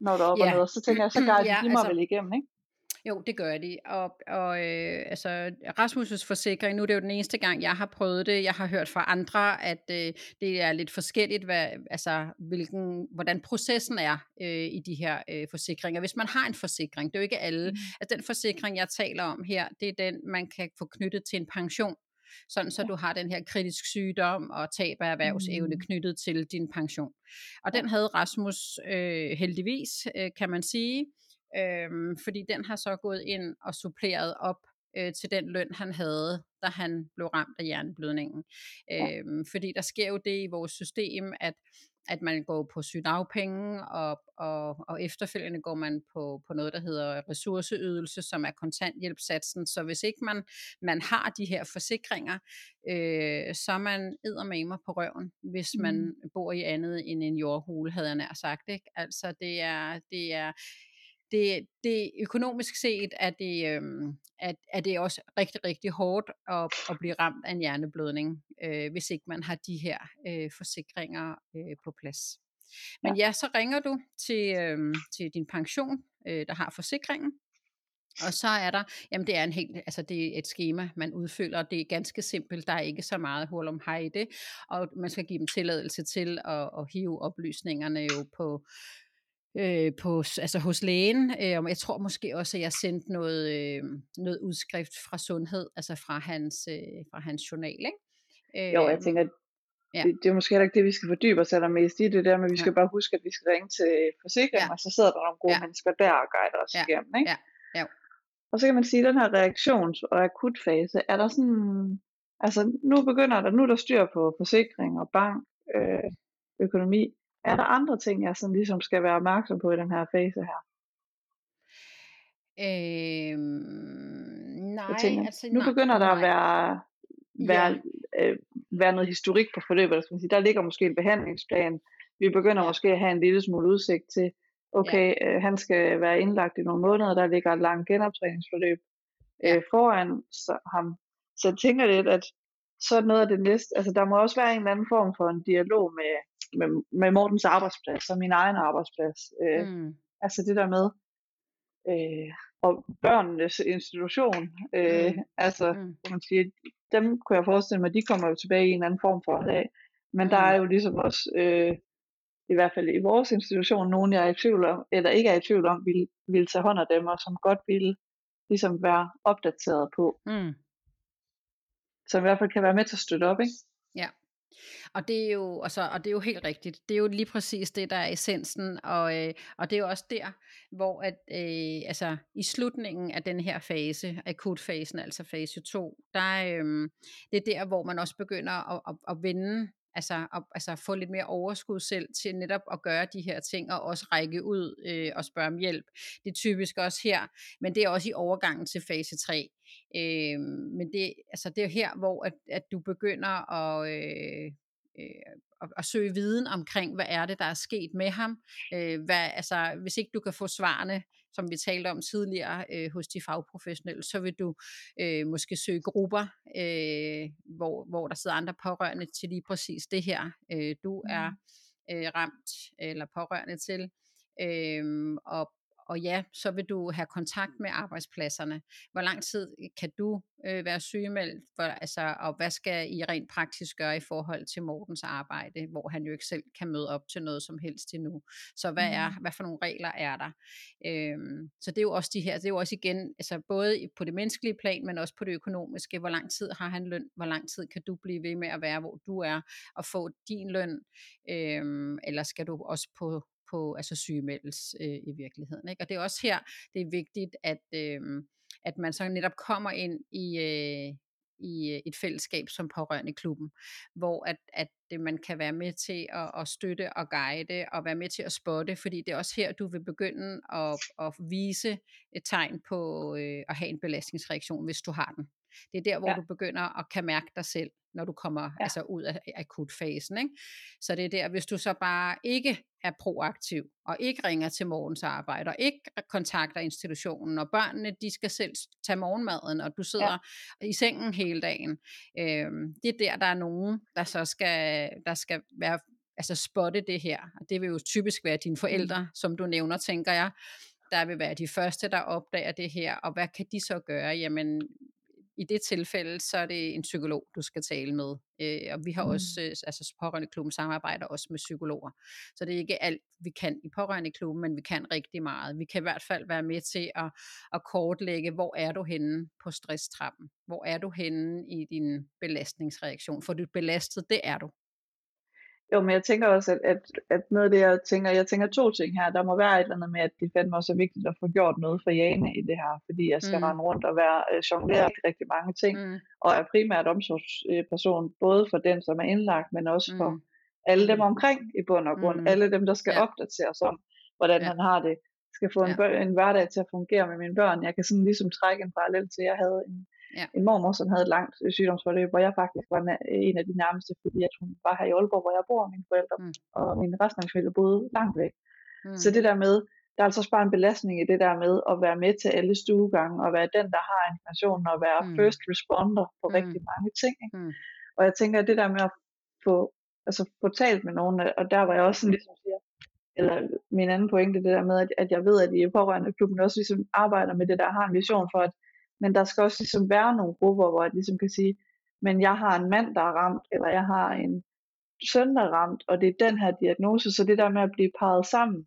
når der er op Ja. og ned, og så tænker jeg, så [CLEARS THROAT] guider Ja, de mig altså- vel igennem, ikke? Jo, det gør de. Og, og øh, altså, Rasmus' forsikring, nu er det jo den eneste gang, jeg har prøvet det. Jeg har hørt fra andre, at øh, det er lidt forskelligt, hvad, altså, hvilken, hvordan processen er øh, i de her øh, forsikringer. Hvis man har en forsikring, det er jo ikke alle. Mm. Altså, den forsikring, jeg taler om her, det er den, man kan få knyttet til en pension. Sådan så du har den her kritisk sygdom og tab af erhvervsevne Mm. knyttet til din pension. Og den havde Rasmus øh, heldigvis, øh, kan man sige. Øhm, fordi den har så gået ind og suppleret op øh, til den løn, han havde, da han blev ramt af hjerneblødningen. Øhm, fordi der sker jo det i vores system, at at man går på sygdagpenge, og, og, og efterfølgende går man på, på noget, der hedder ressourceydelse, som er kontanthjælpssatsen. Så hvis ikke man, man har de her forsikringer, øh, så er man eddermamer på røven, hvis Mm. man bor i andet end en jordhule, havde jeg nær sagt. Ikke? Altså det er, det er det, det økonomisk set er det, øhm, er, er det også rigtig, rigtig hårdt at, at blive ramt af en hjerneblødning, øh, hvis ikke man har de her øh, forsikringer øh, på plads. Men ja. ja, så ringer du til, øh, til din pension, øh, der har forsikringen, og så er der, jamen det er en helt, altså det er et schema, man udfylder, det er ganske simpelt, der er ikke så meget hul om hej i det, og man skal give dem tilladelse til at, at hive oplysningerne jo på, øh, på, altså hos lægen. Øh, og jeg tror måske også, at jeg sendte noget, øh, noget udskrift fra sundhed, altså fra hans, øh, fra hans journal. Ikke? Jo, jeg Øh, tænker, ja. det, det er måske heller ikke det, vi skal fordybe os allermest i det der, men vi Ja. skal bare huske, at vi skal ringe til forsikringen, Ja. og så sidder der nogle gode Ja. mennesker der og guider os Ja. igennem. Ikke? Ja. Ja. Og så kan man sige, at den her reaktions- og akutfase, er der sådan, altså nu begynder der, nu er der styr på forsikring og bank, øh, økonomi. Er der andre ting, jeg sådan ligesom skal være opmærksom på i den her fase her? Øhm, nej, Jeg tænker, altså nu nej, begynder der at nej. være, være, Ja. øh, være noget historik på forløbet. Der, skal man sige. der ligger måske en behandlingsplan. Vi begynder Ja. måske at have en lille smule udsigt til, okay, øh, han skal være indlagt i nogle måneder, der ligger et langt genoptræningsforløb Ja. øh, foran så, ham. Så jeg tænker lidt, at så er noget af det næste, altså der må også være en eller anden form for en dialog med, med, med Mortens arbejdsplads og min egen arbejdsplads. Øh, Mm. Altså det der med, øh, og børnenes institution, øh, Mm. altså Mm. man sige, dem kunne jeg forestille mig, de kommer jo tilbage i en anden form for dag. Men der Mm. er jo ligesom også, øh, i hvert fald i vores institution, nogen jeg er i tvivl om, eller ikke er i tvivl om, vil, vil tage hånd om dem, og som godt vil ligesom være opdateret på. Mm. Som i hvert fald kan være med til at støtte op, ikke? Ja. Og det er jo altså, og det er jo helt rigtigt. Det er jo lige præcis det der er essensen og øh, og det er jo også der hvor at øh, altså i slutningen af den her fase, akutfasen, altså fase 2, der øh, det er der hvor man også begynder at, at, at vende altså, at, altså få lidt mere overskud selv til netop at gøre de her ting, og også række ud øh, og spørge om hjælp. Det er typisk også her, men det er også i overgangen til fase 3. Øh, men det, altså, det er her, hvor at, at du begynder at, øh, øh, at, at søge viden omkring, hvad er det, der er sket med ham. Øh, hvad, altså, hvis ikke du kan få svarene, som vi talte om tidligere øh, hos de fagprofessionelle, så vil du øh, måske søge grupper, øh, hvor, hvor der sidder andre pårørende til lige præcis det her, øh, du er øh, ramt eller pårørende til. Øh, og, og ja, så vil du have kontakt med arbejdspladserne. Hvor lang tid kan du øh, være sygemeldt, for, altså, og hvad skal I rent praktisk gøre i forhold til Mortens arbejde, hvor han jo ikke selv kan møde op til noget som helst endnu. Så hvad, er, hvad for nogle regler er der? Øhm, så det er jo også de her, det er jo også igen, altså både på det menneskelige plan, men også på det økonomiske. Hvor lang tid har han løn? Hvor lang tid kan du blive ved med at være, hvor du er, og få din løn? Øhm, eller skal du også på på altså sygemeldes øh, i virkeligheden. Ikke? Og det er også her, det er vigtigt, at, øh, at man så netop kommer ind i, øh, i øh, et fællesskab som pårørende klubben, hvor at, at øh, man kan være med til at, at støtte og guide og være med til at spotte, fordi det er også her, du vil begynde at, at vise et tegn på øh, at have en belastningsreaktion, hvis du har den. Det er der, hvor ja. du begynder at kan mærke dig selv, når du kommer ja. altså ud af akutfasen. Ikke? Så det er der, hvis du så bare ikke er proaktiv, og ikke ringer til morgens arbejde, og ikke kontakter institutionen, og børnene de skal selv tage morgenmaden, og du sidder ja. i sengen hele dagen. Øhm, det er der, der er nogen, der så skal, der skal være altså spotte det her. Og det vil jo typisk være dine forældre, mm. som du nævner, tænker jeg der vil være de første, der opdager det her, og hvad kan de så gøre? Jamen, i det tilfælde, så er det en psykolog, du skal tale med. Øh, og vi har mm. også, øh, altså Pårørendeklubben samarbejder også med psykologer. Så det er ikke alt, vi kan i Pårørendeklubben, men vi kan rigtig meget. Vi kan i hvert fald være med til at, at kortlægge, hvor er du henne på stresstrappen? Hvor er du henne i din belastningsreaktion? For du belastet, det er du. Jo, men jeg tænker også, at, at, at noget af det, jeg tænker, jeg tænker to ting her. Der må være et eller andet med, at det fandme også er vigtigt at få gjort noget for Jane i det her, fordi jeg skal mm. rende rundt og være øh, jongleret i rigtig mange ting, mm. og er primært omsorgsperson, både for den, som er indlagt, men også for mm. alle dem omkring i bund og grund. Mm. Alle dem, der skal ja. opdateres om, hvordan ja. han har det. Skal få en, ja. en hverdag til at fungere med mine børn. Jeg kan sådan ligesom trække en parallel til, at jeg havde en, ja. en mormor, som havde et langt øh, sygdomsforløb, hvor jeg faktisk var en af de nærmeste, fordi at hun var her i Aalborg, hvor jeg bor, mine forældre, mm. og min resten af min familie boede langt væk. Mm. Så det der med, der er altså også bare en belastning i det der med at være med til alle stuegange, og være den, der har informationen, og være mm. first responder på mm. rigtig mange ting. Ikke? Mm. Og jeg tænker, at det der med at få, altså, få talt med nogen, og der var jeg også sådan, ligesom siger, eller min anden pointe, det der med, at, at jeg ved, at I pårørende klubben også ligesom arbejder med det der, har en vision for, at men der skal også ligesom være nogle grupper, hvor jeg ligesom kan sige, men jeg har en mand, der er ramt, eller jeg har en søn, der er ramt, og det er den her diagnose. Så det der med at blive parret sammen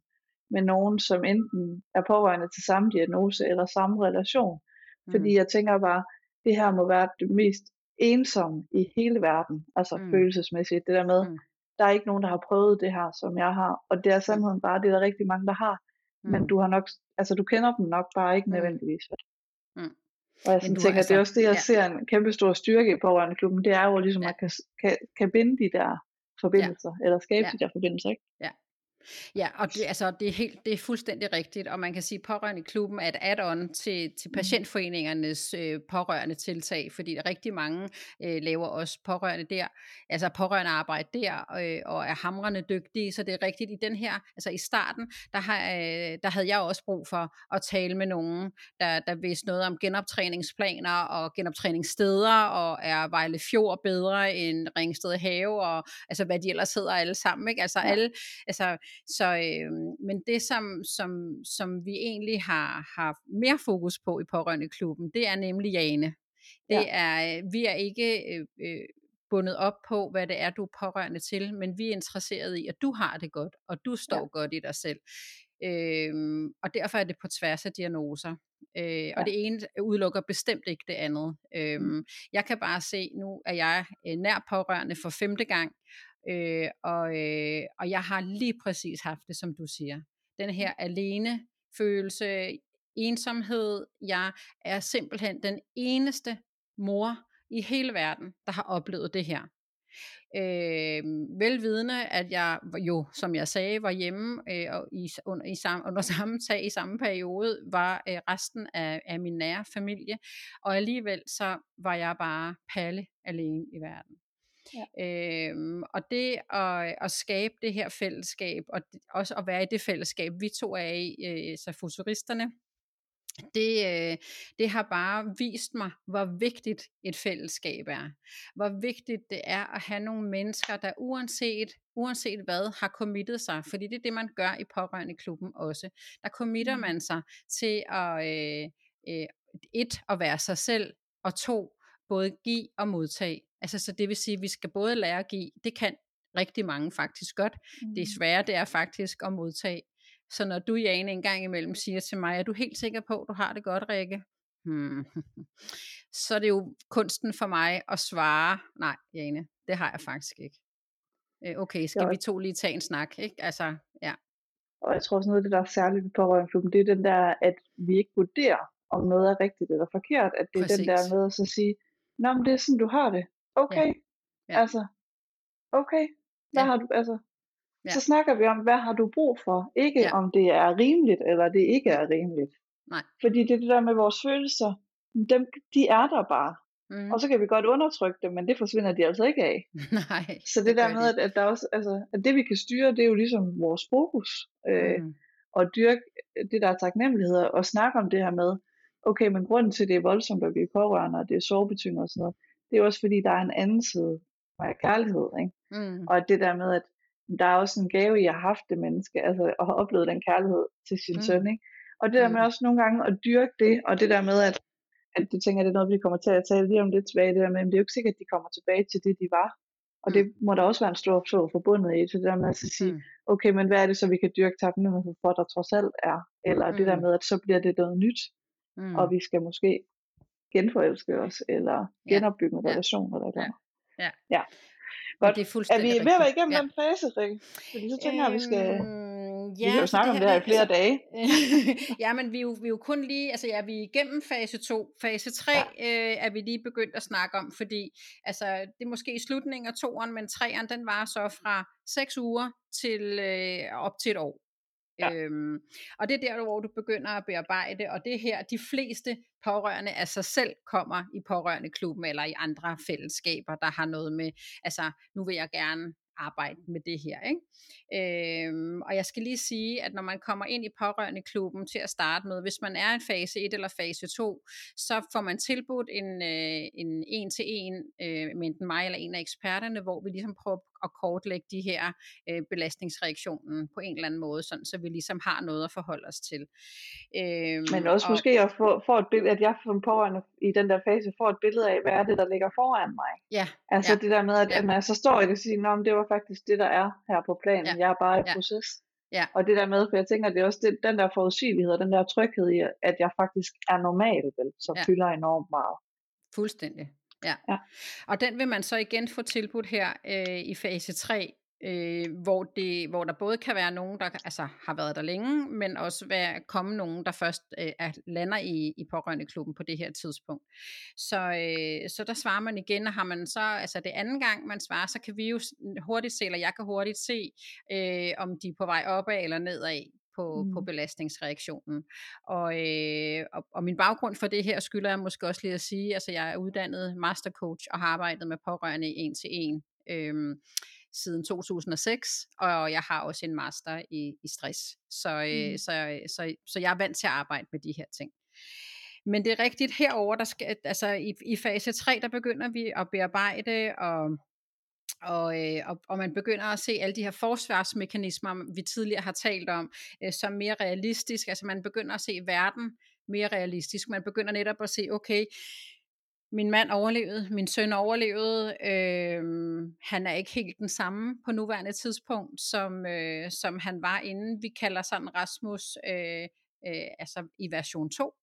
med nogen, som enten er pårørende til samme diagnose eller samme relation. Mm. Fordi jeg tænker bare, det her må være det mest ensomme i hele verden, altså mm. følelsesmæssigt. Det der med, mm. der er ikke nogen, der har prøvet det her, som jeg har. Og det er sandheden bare, det er der rigtig mange, der har. Mm. Men du har nok, altså du kender dem nok bare ikke mm. nødvendigvis. Mm. Og jeg sådan tænker, altså, det er også det, jeg ja. ser en kæmpe stor styrke i pårørendeklubben, det er jo ligesom, at man kan, kan, kan binde de der forbindelser, ja. eller skabe ja. de der forbindelser, ikke? Ja, Ja, og det, altså, det, er helt, det er fuldstændig rigtigt, og man kan sige, at pårørende i klubben er et add-on til, til mm. patientforeningernes øh, pårørende tiltag, fordi der rigtig mange øh, laver også pårørende der, altså pårørende arbejde der, øh, og er hamrende dygtige, så det er rigtigt i den her, altså i starten, der, har, øh, der havde jeg også brug for at tale med nogen, der, der vidste noget om genoptræningsplaner og genoptræningssteder, og er Vejle Fjord bedre end Ringsted Have, og altså hvad de ellers hedder alle sammen, ikke? Altså alle, altså så, øh, men det, som, som, som vi egentlig har, har mere fokus på i pårørendeklubben, det er nemlig Jane. Det ja. er, øh, vi er ikke øh, øh, bundet op på, hvad det er, du er pårørende til, men vi er interesseret i, at du har det godt, og du står ja. godt i dig selv. Øhm, og derfor er det på tværs af diagnoser. Øh, ja. Og det ene udelukker bestemt ikke det andet. Øhm, mm. Jeg kan bare se, nu er jeg øh, nær pårørende for femte gang, Øh, og, øh, og jeg har lige præcis haft det, som du siger. Den her alene følelse, ensomhed. Jeg er simpelthen den eneste mor i hele verden, der har oplevet det her. Øh, velvidende, at jeg jo, som jeg sagde, var hjemme øh, og i, under, i samme, under [LAUGHS] samme tag i samme periode, var øh, resten af, af min nære familie, og alligevel så var jeg bare palle alene i verden. Ja. Øhm, og det at, at skabe det her fællesskab, og også at være i det fællesskab, vi to er i, øh, så futuristerne, det, øh, det har bare vist mig, hvor vigtigt et fællesskab er. Hvor vigtigt det er at have nogle mennesker, der uanset, uanset hvad, har committet sig. Fordi det er det, man gør i pårørende klubben også. Der committer mm. man sig til at, øh, øh, et, at være sig selv, og to, både give og modtage. Altså, så det vil sige, at vi skal både lære at give, det kan rigtig mange faktisk godt. Mm. Det svære, det er faktisk at modtage. Så når du, Jane, en gang imellem siger til mig, er du helt sikker på, at du har det godt, Rikke? Hmm. [LAUGHS] Så er det jo kunsten for mig at svare, nej, Jane, det har jeg faktisk ikke. Øh, okay, skal vi to lige tage en snak, ikke? Altså, ja. Og jeg tror også noget af det, der er særligt ved pårørendeklubben, det er den der, at vi ikke vurderer, om noget er rigtigt eller forkert. At det er Præcis. den der med at så sige, Nå, men det er sådan, du har det. Okay. Ja. Ja. Altså, okay. Hvad Ja. har du, altså, Ja. så snakker vi om, hvad har du brug for? Ikke Ja. om det er rimeligt, eller det ikke er rimeligt. Nej. Fordi det det der med vores følelser, dem, de er der bare. Mm. Og så kan vi godt undertrykke dem, men det forsvinder de altså ikke af. [LAUGHS] Nej. Så det, der gør med, at, at, der også, altså, at det vi kan styre, det er jo ligesom vores fokus. Øh, Mm. og dyrke det, der er taknemmelighed, og snakke om det her med, okay, men grunden til, at det er voldsomt at blive pårørende, og det er sårbetyngende og sådan noget, det er også fordi, der er en anden side af kærlighed, ikke? Mm. Og det der med, at der er også en gave i at have haft det menneske, altså at have oplevet den kærlighed til sin Mm. mm. søn, ikke? Og det der med Mm. også nogle gange at dyrke det, og det der med, at, at det tænker det er noget, vi kommer til at tale lige om lidt tilbage, det der med, at det er jo ikke sikkert, at de kommer tilbage til det, de var. Og Mm. det må der også være en stor sorg forbundet i, så det der med at sige, Mm. okay, men hvad er det så, vi kan dyrke taknemmelighed for, der trods alt er? Eller det der Mm. med, at så bliver det noget nyt, Mm. og vi skal måske genforelske os, eller Ja. genopbygge en Ja. relation, eller et eller andet. Ja. ja. Men Godt. det er Er vi ved at være igennem Ja. den fase, Rikke? Fordi så tænker jeg, at vi skal... Øhm, Vi kan jo snakke om det her i flere altså, dage. [LAUGHS] ja, men vi er, jo, vi er jo kun lige, altså ja, vi er igennem fase 2. Fase 3 ja. øh, er vi lige begyndt at snakke om, fordi altså, det er måske i slutningen af toeren, men treeren, den var så fra 6 uger til øh, op til et år. Ja. Øhm, og det er der, hvor du begynder at bearbejde, og det er her, de fleste pårørende af sig selv kommer i pårørende klubben eller i andre fællesskaber, der har noget med, altså nu vil jeg gerne arbejde med det her. Ikke? Øhm, og jeg skal lige sige, at når man kommer ind i pårørende klubben til at starte med, hvis man er i fase 1 eller fase 2, så får man tilbudt en, øh, en en-til-en øh, med enten mig eller en af eksperterne, hvor vi ligesom prøver at kortlægge de her øh, belastningsreaktionen på en eller anden måde, sådan, så vi ligesom har noget at forholde os til. Øhm, Men også og, måske at få, få et billede, at jeg som pårørende i den der fase får et billede af, hvad er det, der ligger foran mig. Ja, Altså Ja. det der med, at, Ja. at når jeg så står i det og siger, at det var faktisk det, der er her på planen. Ja. Jeg er bare i Ja. proces. Ja. Og det der med, for jeg tænker, det er også det, den der forudsigelighed og den der tryghed i, at jeg faktisk er normal, vel, som Ja. fylder enormt meget. Fuldstændig. Ja. Ja. Og den vil man så igen få tilbudt her øh, i fase 3, øh, hvor, det, hvor der både kan være nogen, der altså, har været der længe, men også være, komme nogen, der først øh, er, lander i, i pårørendeklubben på det her tidspunkt. Så, øh, så der svarer man igen, og har man så, altså det anden gang man svarer, så kan vi jo hurtigt se, eller jeg kan hurtigt se, øh, om de er på vej opad eller nedad på, mm. på belastningsreaktionen. Og, øh, og, og min baggrund for det her skylder jeg måske også lige at sige, altså jeg er uddannet mastercoach og har arbejdet med pårørende en til en øh, siden 2006, og jeg har også en master i, i stress. Så, øh, Mm. så, så, så jeg er vant til at arbejde med de her ting. Men det er rigtigt, herover der skal, altså i, i fase 3, der begynder vi at bearbejde og og, øh, og, og man begynder at se alle de her forsvarsmekanismer, vi tidligere har talt om, øh, som mere realistisk. Altså man begynder at se verden mere realistisk. Man begynder netop at se, okay, min mand overlevede, min søn overlevede, øh, han er ikke helt den samme på nuværende tidspunkt, som, øh, som han var inden. Vi kalder sådan Rasmus øh, øh, altså i version 2.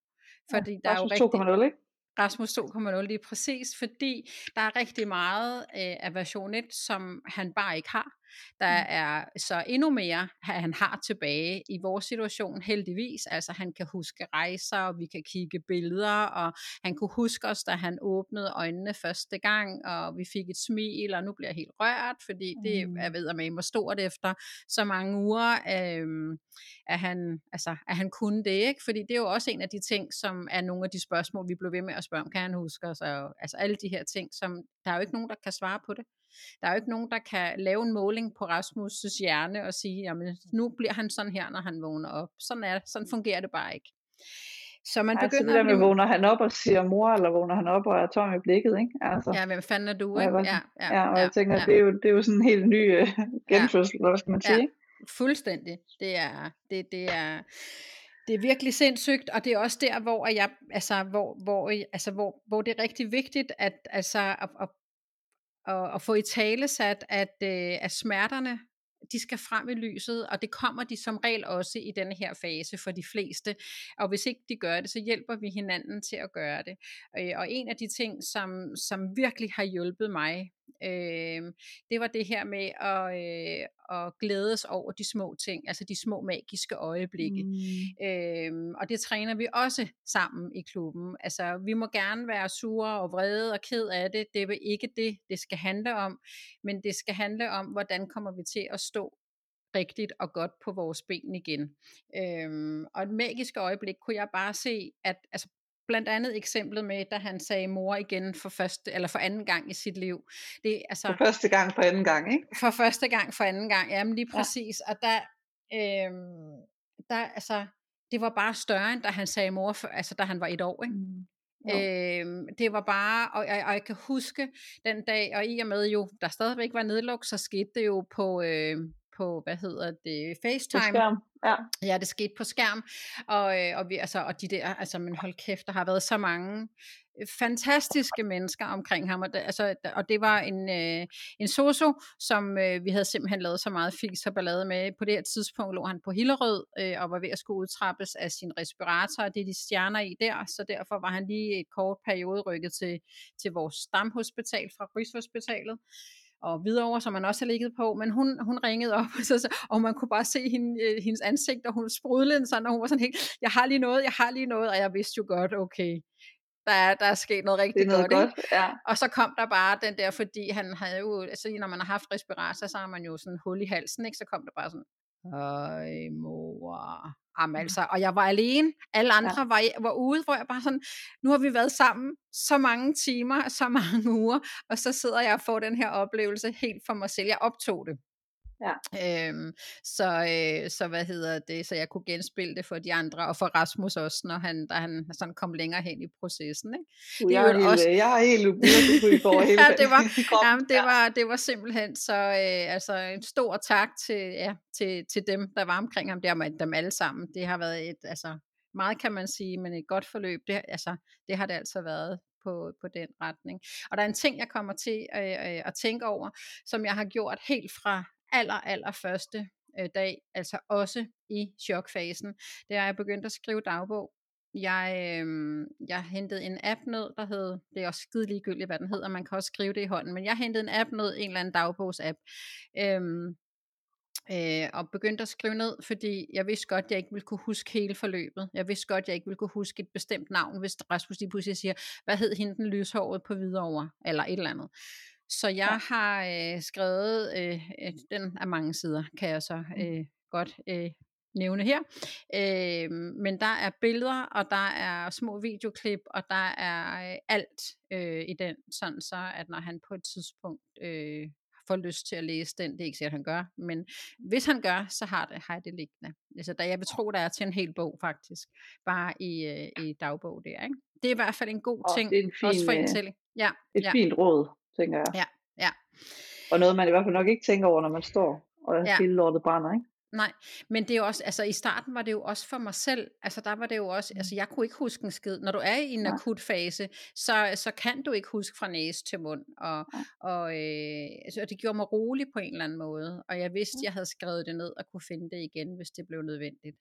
Fordi Ja, der er jo Rasmus rigtig, 2.0, ikke? Rasmus 2.0 lige præcis, fordi der er rigtig meget øh, af version 1, som han bare ikke har. Der Mm. er så endnu mere, han har tilbage i vores situation heldigvis. Altså han kan huske rejser, og vi kan kigge billeder, og han kunne huske os, da han åbnede øjnene første gang, og vi fik et smil, og nu bliver jeg helt rørt, fordi det Mm. er ved med hvor stort efter så mange uger, øh, at, han, altså, at han kunne det, ikke? Fordi det er jo også en af de ting, som er nogle af de spørgsmål, vi blev ved med at spørge om, kan han huske os, og altså alle de her ting, som der er jo ikke nogen, der kan svare på det. Der er jo ikke nogen, der kan lave en måling på Rasmus' hjerne og sige, jamen nu bliver han sådan her, når han vågner op. Sådan, er, sådan fungerer det bare ikke. Så man Ej, så det begynder der at med, vågner han op og siger mor, eller vågner han op og er tom i blikket, ikke? Altså, Ja, hvem fanden er du, ikke? Ja, ja, ja, og jeg tænker, ja. det, er jo, det er jo sådan en helt ny øh, genfødsel, eller hvad skal man sige, Ja. Fuldstændig. Det er, det, det er, det er virkelig sindssygt, og det er også der, hvor jeg, altså, hvor, hvor, altså, hvor, hvor det er rigtig vigtigt, at, altså, at, at, at, at få i tale sat, at, øh, at smerterne, de skal frem i lyset, og det kommer de som regel også i denne her fase for de fleste. Og hvis ikke de gør det, så hjælper vi hinanden til at gøre det. Øh, og en af de ting, som, som virkelig har hjulpet mig, øh, det var det her med at, øh, at glædes over de små ting, altså de små magiske øjeblikke. Mm. Øh, og det træner vi også sammen i klubben. Altså vi må gerne være sure og vrede og ked af det. Det er ikke det, det skal handle om, men det skal handle om, hvordan kommer vi til at stå rigtigt og godt på vores ben igen. Øhm, og et magisk øjeblik kunne jeg bare se, at altså, blandt andet eksemplet med, da han sagde mor igen for første eller for anden gang i sit liv. Det, altså, for første gang for anden gang, ikke? For første gang for anden gang, jamen lige præcis. Ja. Og der, øhm, der, altså, det var bare større, end da han sagde mor, for, altså da han var et år, ikke? Mm. Øhm, det var bare, og jeg, og jeg kan huske den dag, og i og med jo, der stadigvæk var nedluk, så skete det jo på, øh, på, hvad hedder det, FaceTime. På skærm. Ja. ja, det skete på skærm, og, øh, og, vi, altså, og de der, altså, men hold kæft, der har været så mange øh, fantastiske mennesker omkring ham, og det, altså, og det var en, øh, en soso, som øh, vi havde simpelthen lavet så meget fis og ballade med. På det her tidspunkt lå han på Hillerød, øh, og var ved at skulle udtrappes af sin respirator, og det er de stjerner i der, så derfor var han lige et kort periode rykket til, til vores stamhospital fra Rigshospitalet og videre, som man også har ligget på, men hun, hun ringede op, [LAUGHS] så, og man kunne bare se hende, øh, hendes ansigt, og hun sprudlede sådan, og hun var sådan helt, jeg har lige noget, jeg har lige noget, og jeg vidste jo godt, okay, der er, der er sket noget rigtig det er noget godt. godt ja. Og så kom der bare den der, fordi han havde jo, altså når man har haft respirator, så har man jo sådan hul i halsen, ikke? så kom der bare sådan, Øj, mor. Jamen, altså, og jeg var alene. Alle andre ja. var, var ude, hvor jeg bare sådan, nu har vi været sammen så mange timer, så mange [LAUGHS] uger, og så sidder jeg og får den her oplevelse helt for mig selv. Jeg optog det. Ja. Øhm, så, øh, så hvad hedder det, så jeg kunne genspille det for de andre, og for Rasmus også, når han, da han sådan kom længere hen i processen. Ikke? Uh, jeg, er helt, også... jeg er helt ubrydelig for hele ja, det var, [LAUGHS] jamen, det, var, det var simpelthen så, øh, altså en stor tak til, ja, til, til dem, der var omkring ham, der med dem alle sammen. Det har været et, altså meget kan man sige, men et godt forløb, det, altså, det har det altså været på, på den retning. Og der er en ting, jeg kommer til øh, øh, at tænke over, som jeg har gjort helt fra aller, aller første øh, dag, altså også i chokfasen, det er, at jeg begyndte at skrive dagbog. Jeg, øh, jeg hentede en app ned, der hed, det er også skide ligegyldigt, hvad den hedder, man kan også skrive det i hånden, men jeg hentede en app ned, en eller anden dagbogsapp, øh, øh, og begyndte at skrive ned, fordi jeg vidste godt, at jeg ikke ville kunne huske hele forløbet. Jeg vidste godt, at jeg ikke ville kunne huske et bestemt navn, hvis Rasmus lige pludselig siger, hvad hed hende den lyshåret på Hvidovre, eller et eller andet. Så jeg ja. har øh, skrevet, øh, den er mange sider, kan jeg så mm. øh, godt øh, nævne her. Øh, men der er billeder, og der er små videoklip, og der er øh, alt øh, i den, sådan så, at når han på et tidspunkt øh, får lyst til at læse den, det er ikke sikkert, han gør, men hvis han gør, så har, det, har jeg det liggende. Altså, der, jeg vil tro, der er til en hel bog faktisk, bare i, øh, i dagbog der. Ikke? Det er i hvert fald en god ting, det er en fin, også for øh, indtælling. Ja, et ja. fint råd tænker jeg. Ja, ja. Og noget, man i hvert fald nok ikke tænker over, når man står og ja. hele lortet brænder, ikke? Nej, men det er også, altså i starten var det jo også for mig selv, altså der var det jo også, altså jeg kunne ikke huske en skid. Når du er i en ja. akut fase, så, så kan du ikke huske fra næse til mund, og, ja. og øh, altså, det gjorde mig rolig på en eller anden måde, og jeg vidste, jeg havde skrevet det ned og kunne finde det igen, hvis det blev nødvendigt.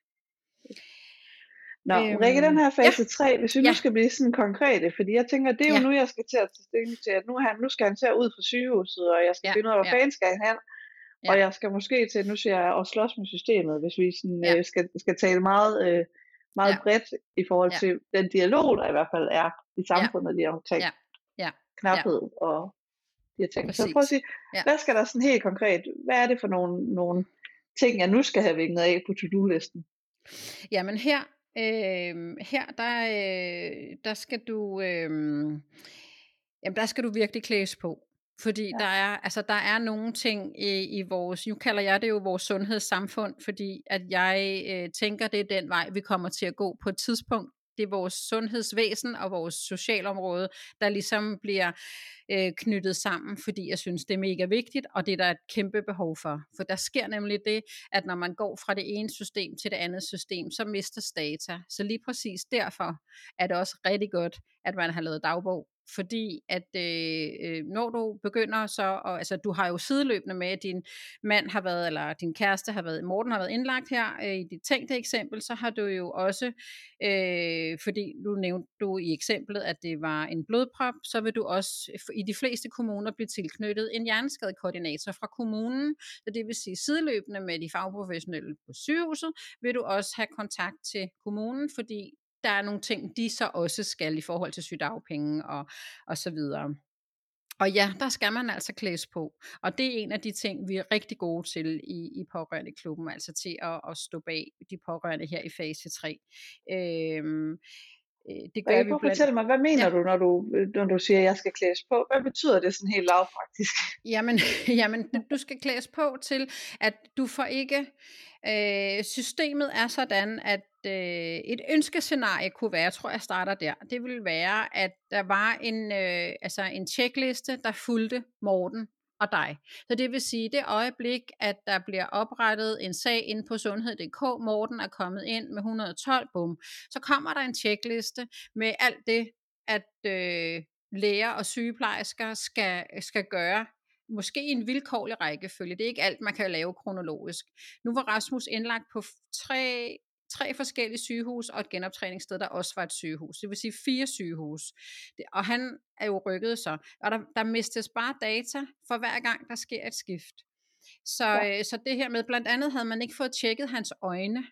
Nå, øhm, Rikke, den her fase ja. 3, hvis vi ja. nu skal blive sådan konkrete, fordi jeg tænker, det er jo ja. nu, jeg skal til at tage stilling til, at nu, han, nu skal han til at ud fra sygehuset, og jeg skal ja. finde ud af, hvor ja. fanden skal han hen, ja. og jeg skal måske til, nu siger jeg, at slås med systemet, hvis vi sådan, ja. øh, skal, skal tale meget, øh, meget ja. bredt i forhold ja. til den dialog, der i hvert fald er i samfundet ja. lige omkring ja. Ja. knaphed ja. og de her ting. Præcis. Så prøv at sige, ja. hvad skal der sådan helt konkret, hvad er det for nogle, nogle ting, jeg nu skal have vinget af på to-do-listen? Jamen her Øh, her der, øh, der skal du øh, jamen der skal du virkelig klædes på. Fordi ja. der er altså der er nogle ting i, i vores, nu kalder jeg det jo vores sundhedssamfund, fordi at jeg øh, tænker, det er den vej, vi kommer til at gå på et tidspunkt. Det er vores sundhedsvæsen og vores socialområde, der ligesom bliver øh, knyttet sammen, fordi jeg synes, det er mega vigtigt, og det er der et kæmpe behov for. For der sker nemlig det, at når man går fra det ene system til det andet system, så mister data. Så lige præcis derfor er det også rigtig godt, at man har lavet dagbog, fordi at øh, øh, når du begynder så, og, altså du har jo sideløbende med, at din mand har været, eller din kæreste har været, Morten har været indlagt her øh, i dit tænkte eksempel, så har du jo også, øh, fordi du nævnte du i eksemplet, at det var en blodprop, så vil du også øh, i de fleste kommuner blive tilknyttet en hjerneskadekoordinator fra kommunen, så det vil sige sideløbende med de fagprofessionelle på sygehuset, vil du også have kontakt til kommunen, fordi der er nogle ting, de så også skal i forhold til sygdagpenge og, og så videre. Og ja, der skal man altså klædes på. Og det er en af de ting, vi er rigtig gode til i, i pårørende klubben, altså til at, at stå bag de pårørende her i fase 3. Øhm, det gør vi blandt... fortælle mig, hvad mener ja. du, når du, når du siger, at jeg skal klædes på? Hvad betyder det sådan helt lavpraktisk? Jamen, [LAUGHS] jamen, du skal klædes på til, at du får ikke... Øh, systemet er sådan, at øh, et ønskescenarie kunne være, jeg tror jeg starter der, det ville være, at der var en, øh, altså en checkliste, der fulgte Morten og dig. Så det vil sige, det øjeblik, at der bliver oprettet en sag inde på sundhed.dk, Morten er kommet ind med 112, bum, så kommer der en checkliste med alt det, at øh, læger og sygeplejersker skal, skal gøre måske i en vilkårlig rækkefølge. Det er ikke alt, man kan lave kronologisk. Nu var Rasmus indlagt på tre, tre forskellige sygehus og et genoptræningssted, der også var et sygehus. Det vil sige fire sygehus. Og han er jo rykket så. Og der, der mistes bare data for hver gang, der sker et skift. Så, ja. øh, så det her med, blandt andet havde man ikke fået tjekket hans øjne,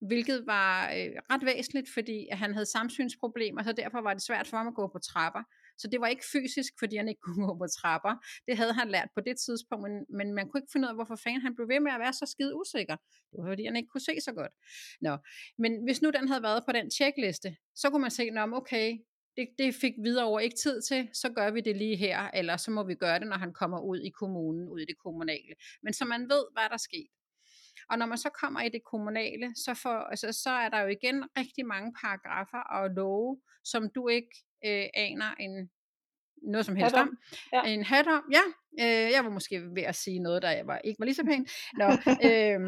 hvilket var øh, ret væsentligt, fordi han havde samsynsproblemer, så derfor var det svært for ham at gå på trapper. Så det var ikke fysisk, fordi han ikke [LAUGHS] kunne gå på trapper. Det havde han lært på det tidspunkt, men, men man kunne ikke finde ud af, hvorfor fanden han blev ved med at være så skide usikker. Det var fordi, han ikke kunne se så godt. Nå. Men hvis nu den havde været på den checkliste, så kunne man se, om okay, det, det fik videre over ikke tid til, så gør vi det lige her, eller så må vi gøre det, når han kommer ud i kommunen, ud i det kommunale. Men så man ved, hvad der skete. Og når man så kommer i det kommunale, så, for, altså, så er der jo igen rigtig mange paragrafer og love, som du ikke øh, aner en noget som helst om. om. Ja. En hat om, ja. Øh, jeg var måske ved at sige noget, der var, ikke var lige så pænt. [LAUGHS] Nå, øh,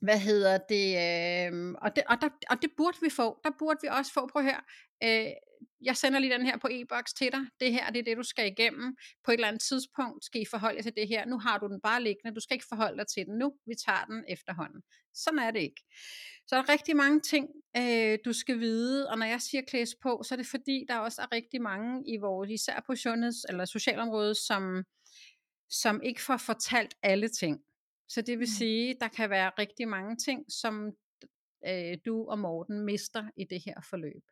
hvad hedder det, øh, og det, og, der, og det burde vi få, der burde vi også få, prøv her, øh, jeg sender lige den her på e-boks til dig, det her det er det, du skal igennem, på et eller andet tidspunkt skal I forholde jer til det her, nu har du den bare liggende, du skal ikke forholde dig til den nu, vi tager den efterhånden. Sådan er det ikke. Så der er rigtig mange ting, øh, du skal vide, og når jeg siger klædes på, så er det fordi, der også er rigtig mange i vores, især på sundheds- eller socialområdet, som, som ikke får fortalt alle ting. Så det vil mm. sige, der kan være rigtig mange ting, som øh, du og Morten mister i det her forløb.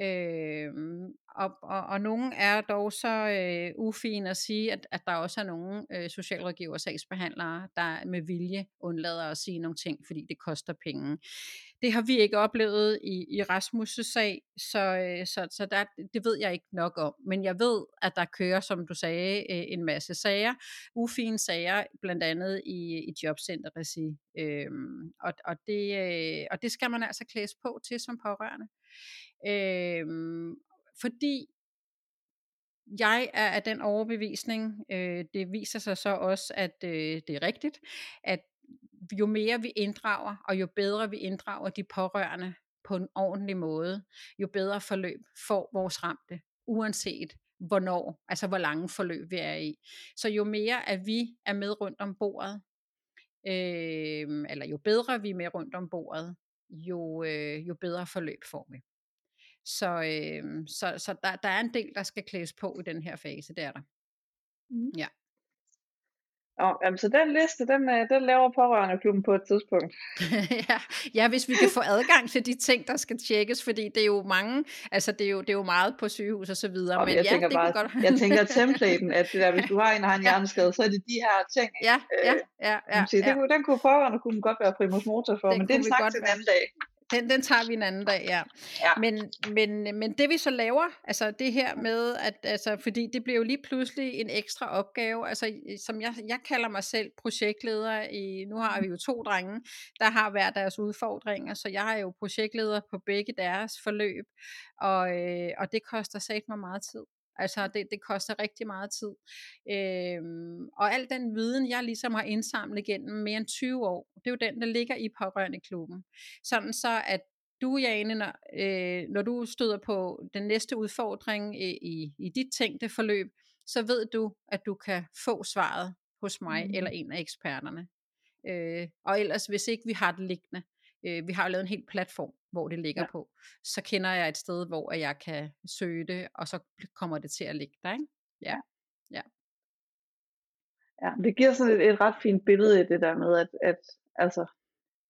Øh, og, og, og nogle er dog så øh, ufine at sige, at, at der også er nogle øh, socialrådgiver og sagsbehandlere, der med vilje undlader at sige nogle ting, fordi det koster penge. Det har vi ikke oplevet i, i Rasmus' sag, så, øh, så, så der, det ved jeg ikke nok om. Men jeg ved, at der kører, som du sagde, øh, en masse sager, ufine sager, blandt andet i, i jobcenterregi. Øhm, og, og, det, øh, og det skal man altså klædes på til som pårørende. Øhm, fordi jeg er af den overbevisning, øh, det viser sig så også, at øh, det er rigtigt, at jo mere vi inddrager, og jo bedre vi inddrager de pårørende på en ordentlig måde, jo bedre forløb får vores ramte, uanset hvornår, altså hvor lange forløb vi er i. Så jo mere at vi er med rundt om bordet, øh, eller jo bedre vi er med rundt om bordet, jo, øh, jo bedre forløb får vi. Så, øh, så, så der, der er en del, der skal klædes på i den her fase, det er der. Mm. Ja. Oh, jamen, så den liste, den, øh, den laver pårørendeklubben på et tidspunkt. [LAUGHS] ja, ja, hvis vi kan få adgang til de ting, der skal tjekkes, fordi det er jo mange, altså det er jo, det er jo meget på sygehus og så videre. Og men jeg ja, tænker det bare, godt... jeg tænker templaten, at det der, hvis [LAUGHS] du har en, der har en hjerneskade, så er det de her ting. Ja, ja, ja. ja, ja, ja. Den, den kunne pårørendeklubben godt være primus motor for, den men det er en snak til en anden dag. Den, den tager vi en anden dag, ja. ja. Men, men, men det vi så laver, altså det her med, at, altså, fordi det bliver jo lige pludselig en ekstra opgave, altså som jeg, jeg kalder mig selv projektleder i, nu har vi jo to drenge, der har hver deres udfordringer, så jeg er jo projektleder på begge deres forløb, og, øh, og det koster sat mig meget tid. Altså det, det koster rigtig meget tid. Øhm, og al den viden, jeg ligesom har indsamlet gennem mere end 20 år, det er jo den, der ligger i pårørende klubben. Sådan så, at du, Jane, når, øh, når du støder på den næste udfordring i, i, i dit tænkte forløb, så ved du, at du kan få svaret hos mig mm. eller en af eksperterne. Øh, og ellers, hvis ikke vi har det liggende, øh, vi har jo lavet en helt platform, hvor det ligger ja. på, så kender jeg et sted, hvor jeg kan søge det, og så kommer det til at ligge der, ikke? Ja. ja. Ja, det giver sådan et, et ret fint billede i det der med, at, at altså,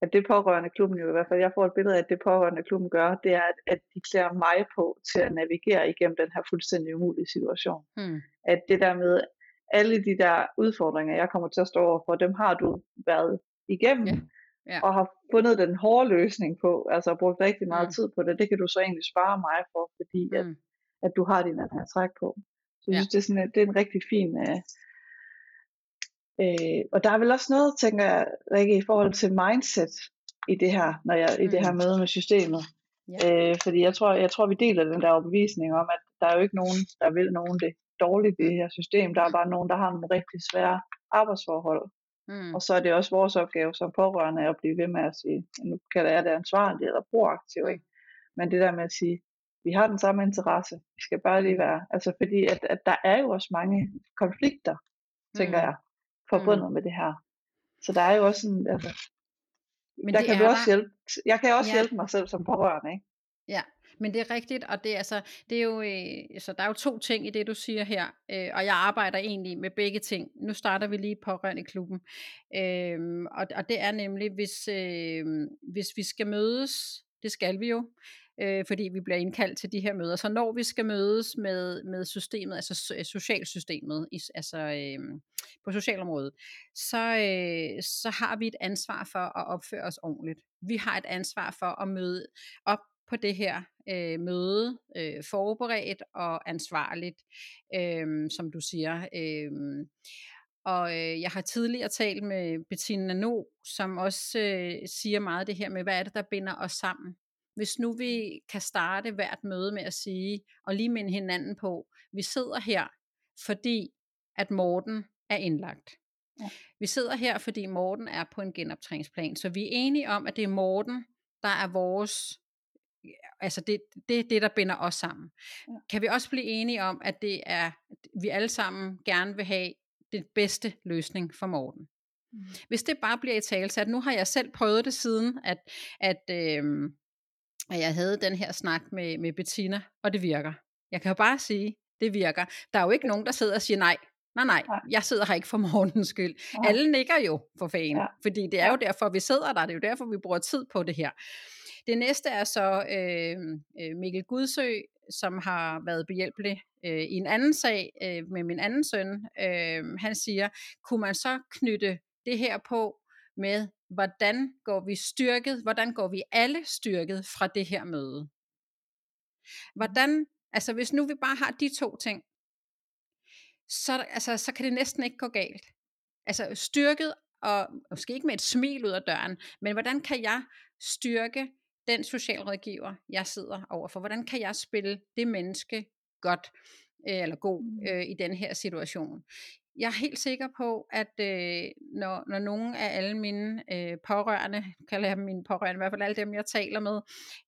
at det pårørende klubben jo i hvert fald, jeg får et billede af, at det pårørende klubben gør, det er, at, at de klæder mig på til at navigere igennem den her fuldstændig umulige situation. Hmm. At det der med, alle de der udfordringer, jeg kommer til at stå over for, dem har du været igennem, ja. Ja. og har fundet den hårde løsning på, altså brugt rigtig meget hmm. tid på det, det kan du så egentlig spare mig for, fordi hmm. at, at du har din her træk på. Så jeg ja. synes, det er, sådan, det er en rigtig fin... Uh, Øh, og der er vel også noget, tænker jeg, Rikke, i forhold til mindset i det her, når jeg, mm. i det her mm. møde med systemet. Ja. Øh, fordi jeg tror, jeg tror, vi deler den der overbevisning om, at der er jo ikke nogen, der vil nogen det dårligt i det her system. Der er bare nogen, der har nogle rigtig svære arbejdsforhold. Mm. Og så er det også vores opgave som pårørende at blive ved med at sige, nu kalder jeg det ansvarlig eller proaktiv. Ikke? Men det der med at sige, vi har den samme interesse. Vi skal bare lige mm. være, altså fordi at, at der er jo også mange konflikter, tænker mm. jeg, forbundet mm. med det her. Så der er jo også en, altså, men der kan vi også der... hjælpe, jeg kan også ja. hjælpe mig selv som pårørende, ikke? Ja, men det er rigtigt, og det er, altså, det er jo, øh, så der er jo to ting i det, du siger her, øh, og jeg arbejder egentlig med begge ting. Nu starter vi lige pårørende i klubben, øh, og, og det er nemlig, hvis, øh, hvis vi skal mødes, det skal vi jo, øh, fordi vi bliver indkaldt til de her møder. Så når vi skal mødes med, med systemet, altså øh, socialsystemet, altså øh, på socialområdet, så, øh, så har vi et ansvar for at opføre os ordentligt. Vi har et ansvar for at møde op på det her øh, møde, øh, forberedt og ansvarligt, øh, som du siger. Øh, og øh, jeg har tidligere talt med Bettina No, som også øh, siger meget det her med, hvad er det, der binder os sammen? Hvis nu vi kan starte hvert møde med at sige, og lige minde hinanden på, vi sidder her, fordi at Morten er indlagt. Ja. Vi sidder her, fordi Morten er på en genoptræningsplan. Så vi er enige om, at det er Morten, der er vores altså det, det er det, der binder os sammen. Ja. Kan vi også blive enige om, at det er, vi alle sammen gerne vil have den bedste løsning for Morten? Mm. Hvis det bare bliver i tale, så at nu har jeg selv prøvet det siden, at, at, øh, at jeg havde den her snak med, med Bettina, og det virker. Jeg kan jo bare sige, det virker. Der er jo ikke nogen, der sidder og siger nej. Nej, nej, jeg sidder her ikke for [LAUGHS] morgens skyld. Ja. Alle nikker jo for fanden, ja. fordi det er jo derfor, vi sidder der. Det er jo derfor, vi bruger tid på det her. Det næste er så øh, øh, Mikkel Gudsø, som har været behjælpelig øh, i en anden sag øh, med min anden søn. Øh, han siger, kunne man så knytte det her på med, hvordan går vi styrket, hvordan går vi alle styrket fra det her møde. Hvordan, altså hvis nu vi bare har de to ting, så, altså, så kan det næsten ikke gå galt. Altså styrket, og måske ikke med et smil ud af døren, men hvordan kan jeg styrke den socialrådgiver, jeg sidder overfor? Hvordan kan jeg spille det menneske godt, øh, eller god mm. øh, i den her situation? jeg er helt sikker på, at øh, når, når nogle af alle mine øh, pårørende, kalder jeg dem mine pårørende, i hvert fald alle dem, jeg taler med,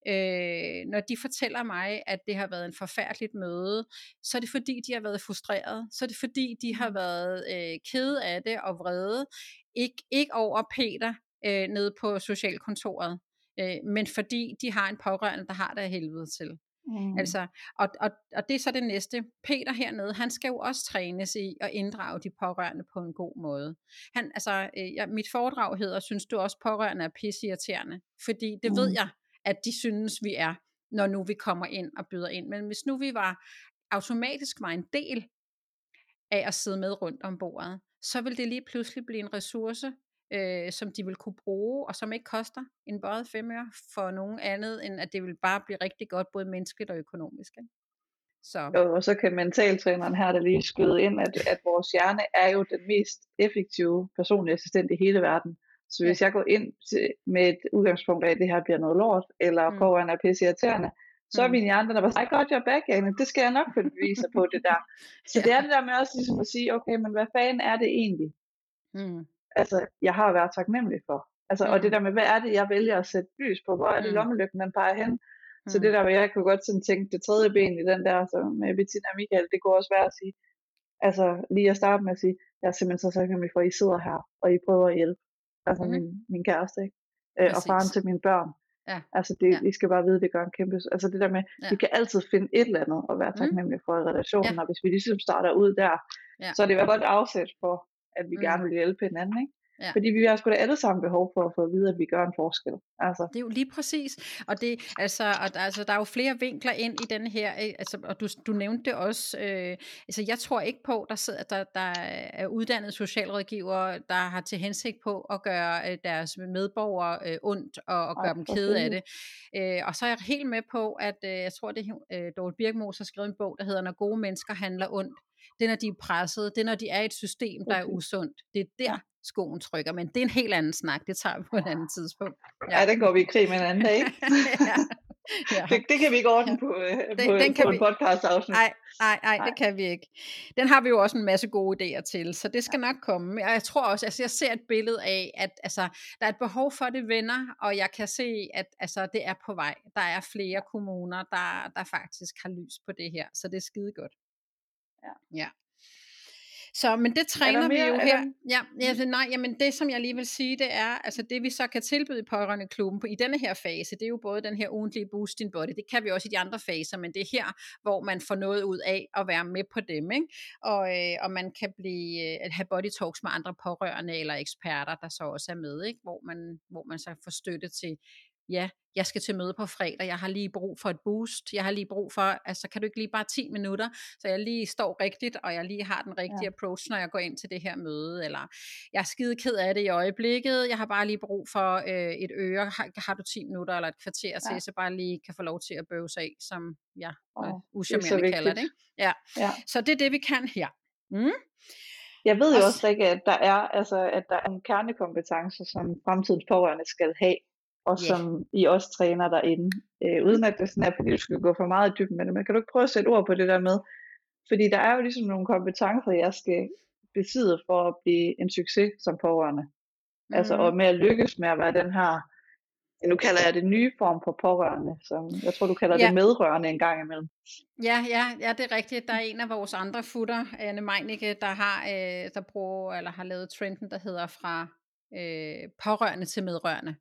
øh, når de fortæller mig, at det har været en forfærdeligt møde, så er det fordi, de har været frustreret. Så er det fordi, de har mm. været øh, kede af det og vrede. Ik- ikke over Peter øh, nede på socialkontoret, øh, men fordi de har en pårørende, der har det af helvede til. Mm. Altså, og, og, og det er så det næste. Peter hernede, han skal jo også trænes i at inddrage de pårørende på en god måde. Han, altså, øh, ja, mit foredrag hedder, synes du også pårørende er pisseirriterende? Fordi det mm. ved jeg, at de synes, vi er, når nu vi kommer ind og byder ind. Men hvis nu vi var automatisk var en del af at sidde med rundt om bordet, så vil det lige pludselig blive en ressource, øh, som de vil kunne bruge, og som ikke koster en bøjet femøre for nogen andet, end at det vil bare blive rigtig godt, både menneskeligt og økonomisk. Ikke? Så. Jo, og så kan mentaltræneren her der lige skyde ind, at, at vores hjerne er jo den mest effektive personlige assistent i hele verden. Så hvis ja. jeg går ind til, med et udgangspunkt af, at det her bliver noget lort, eller mm. pårørende er pisse irriterende, så er mm. min hjerne, der bare, I got your back, Anne. det skal jeg nok finde beviser på det der. [LAUGHS] Så ja. det er det der med også ligesom at sige, okay, men hvad fanden er det egentlig? Mm altså, jeg har været taknemmelig for, Altså, mm. og det der med, hvad er det, jeg vælger at sætte lys på? Hvor er det mm. lommelygten, den peger hen? Mm. Så det der, hvor jeg kunne godt sådan tænke, det tredje ben i den der, så med Bettina og Michael, det kunne også være at sige, altså lige at starte med at sige, jeg er simpelthen så taknemmelig for, at I sidder her, og I prøver at hjælpe. Altså mm. min, min kæreste, ikke? Øh, og faren til mine børn. Ja. Altså det, ja. I skal bare vide, det gør en kæmpe... Altså det der med, ja. vi kan altid finde et eller andet at være mm. taknemmelig for i relationen, ja. og hvis vi ligesom starter ud der, ja. så er det jo godt afsæt for, at vi mm. gerne vil hjælpe hinanden, ikke? Ja. Fordi vi har sgu da alle sammen behov for at få at vide, at vi gør en forskel. Altså. Det er jo lige præcis. Og, det, altså, og altså, der er jo flere vinkler ind i den her, altså, og du, du nævnte det også. Øh, altså, jeg tror ikke på, der sidder der, der er uddannede socialrådgivere, der har til hensigt på at gøre øh, deres medborgere øh, ondt og, og gøre Ej, dem kede af det. Øh, og så er jeg helt med på, at øh, jeg tror, det er øh, Dorte Birkmos har skrevet en bog, der hedder Når gode mennesker handler ondt. Det er, når de er presset. Det er, når de er i et system, der er usundt. Det er der, skoen trykker, men det er en helt anden snak, det tager vi på et andet tidspunkt. Ja, ja den går vi i krig med en anden dag, ikke? [LAUGHS] ja. Ja. Det, det kan vi ikke ordne ja. på, øh, den, på, den kan på vi... en podcast afsnit. Nej, nej, nej, det kan vi ikke. Den har vi jo også en masse gode idéer til, så det skal nok komme. Og jeg tror også, altså jeg ser et billede af, at altså, der er et behov for det venner, og jeg kan se, at altså, det er på vej. Der er flere kommuner, der, der faktisk har lys på det her, så det er skide godt. Ja. ja. Så, men det træner mere, vi jo her. Ja, ja, nej, jamen det som jeg lige vil sige, det er, altså det vi så kan tilbyde i klubben på, i denne her fase, det er jo både den her ugentlige boost in body, det kan vi også i de andre faser, men det er her, hvor man får noget ud af at være med på dem, ikke? Og, øh, og man kan blive, øh, at have body talks med andre pårørende eller eksperter, der så også er med, ikke? Hvor man, hvor man så får støtte til ja, jeg skal til møde på fredag, jeg har lige brug for et boost, jeg har lige brug for, altså kan du ikke lige bare 10 minutter, så jeg lige står rigtigt, og jeg lige har den rigtige ja. approach, når jeg går ind til det her møde, eller jeg er skide ked af det i øjeblikket, jeg har bare lige brug for øh, et øre, har, har du 10 minutter eller et kvarter ja. til, så bare lige kan få lov til at bøve sig af, som jeg ja, oh, uschammerende kalder det. Ikke? Ja. ja. Så det er det, vi kan her. Mm. Jeg ved jo også ikke, at der er, altså, at der er en kernekompetence, som fremtidens pårørende skal have og som yeah. I også træner derinde. Øh, uden at det sådan er, fordi du skal gå for meget i dybden med det, men kan du ikke prøve at sætte ord på det der med, fordi der er jo ligesom nogle kompetencer, jeg skal besidde for at blive en succes som pårørende. Mm. Altså, og med at lykkes med at være den her, nu kalder jeg det nye form for pårørende, som jeg tror, du kalder ja. det medrørende en gang imellem. Ja, ja, ja, det er rigtigt. Der er en af vores andre futter, Anne Meinicke, der har, øh, der bruger, eller har lavet trenden, der hedder fra øh, pårørende til medrørende.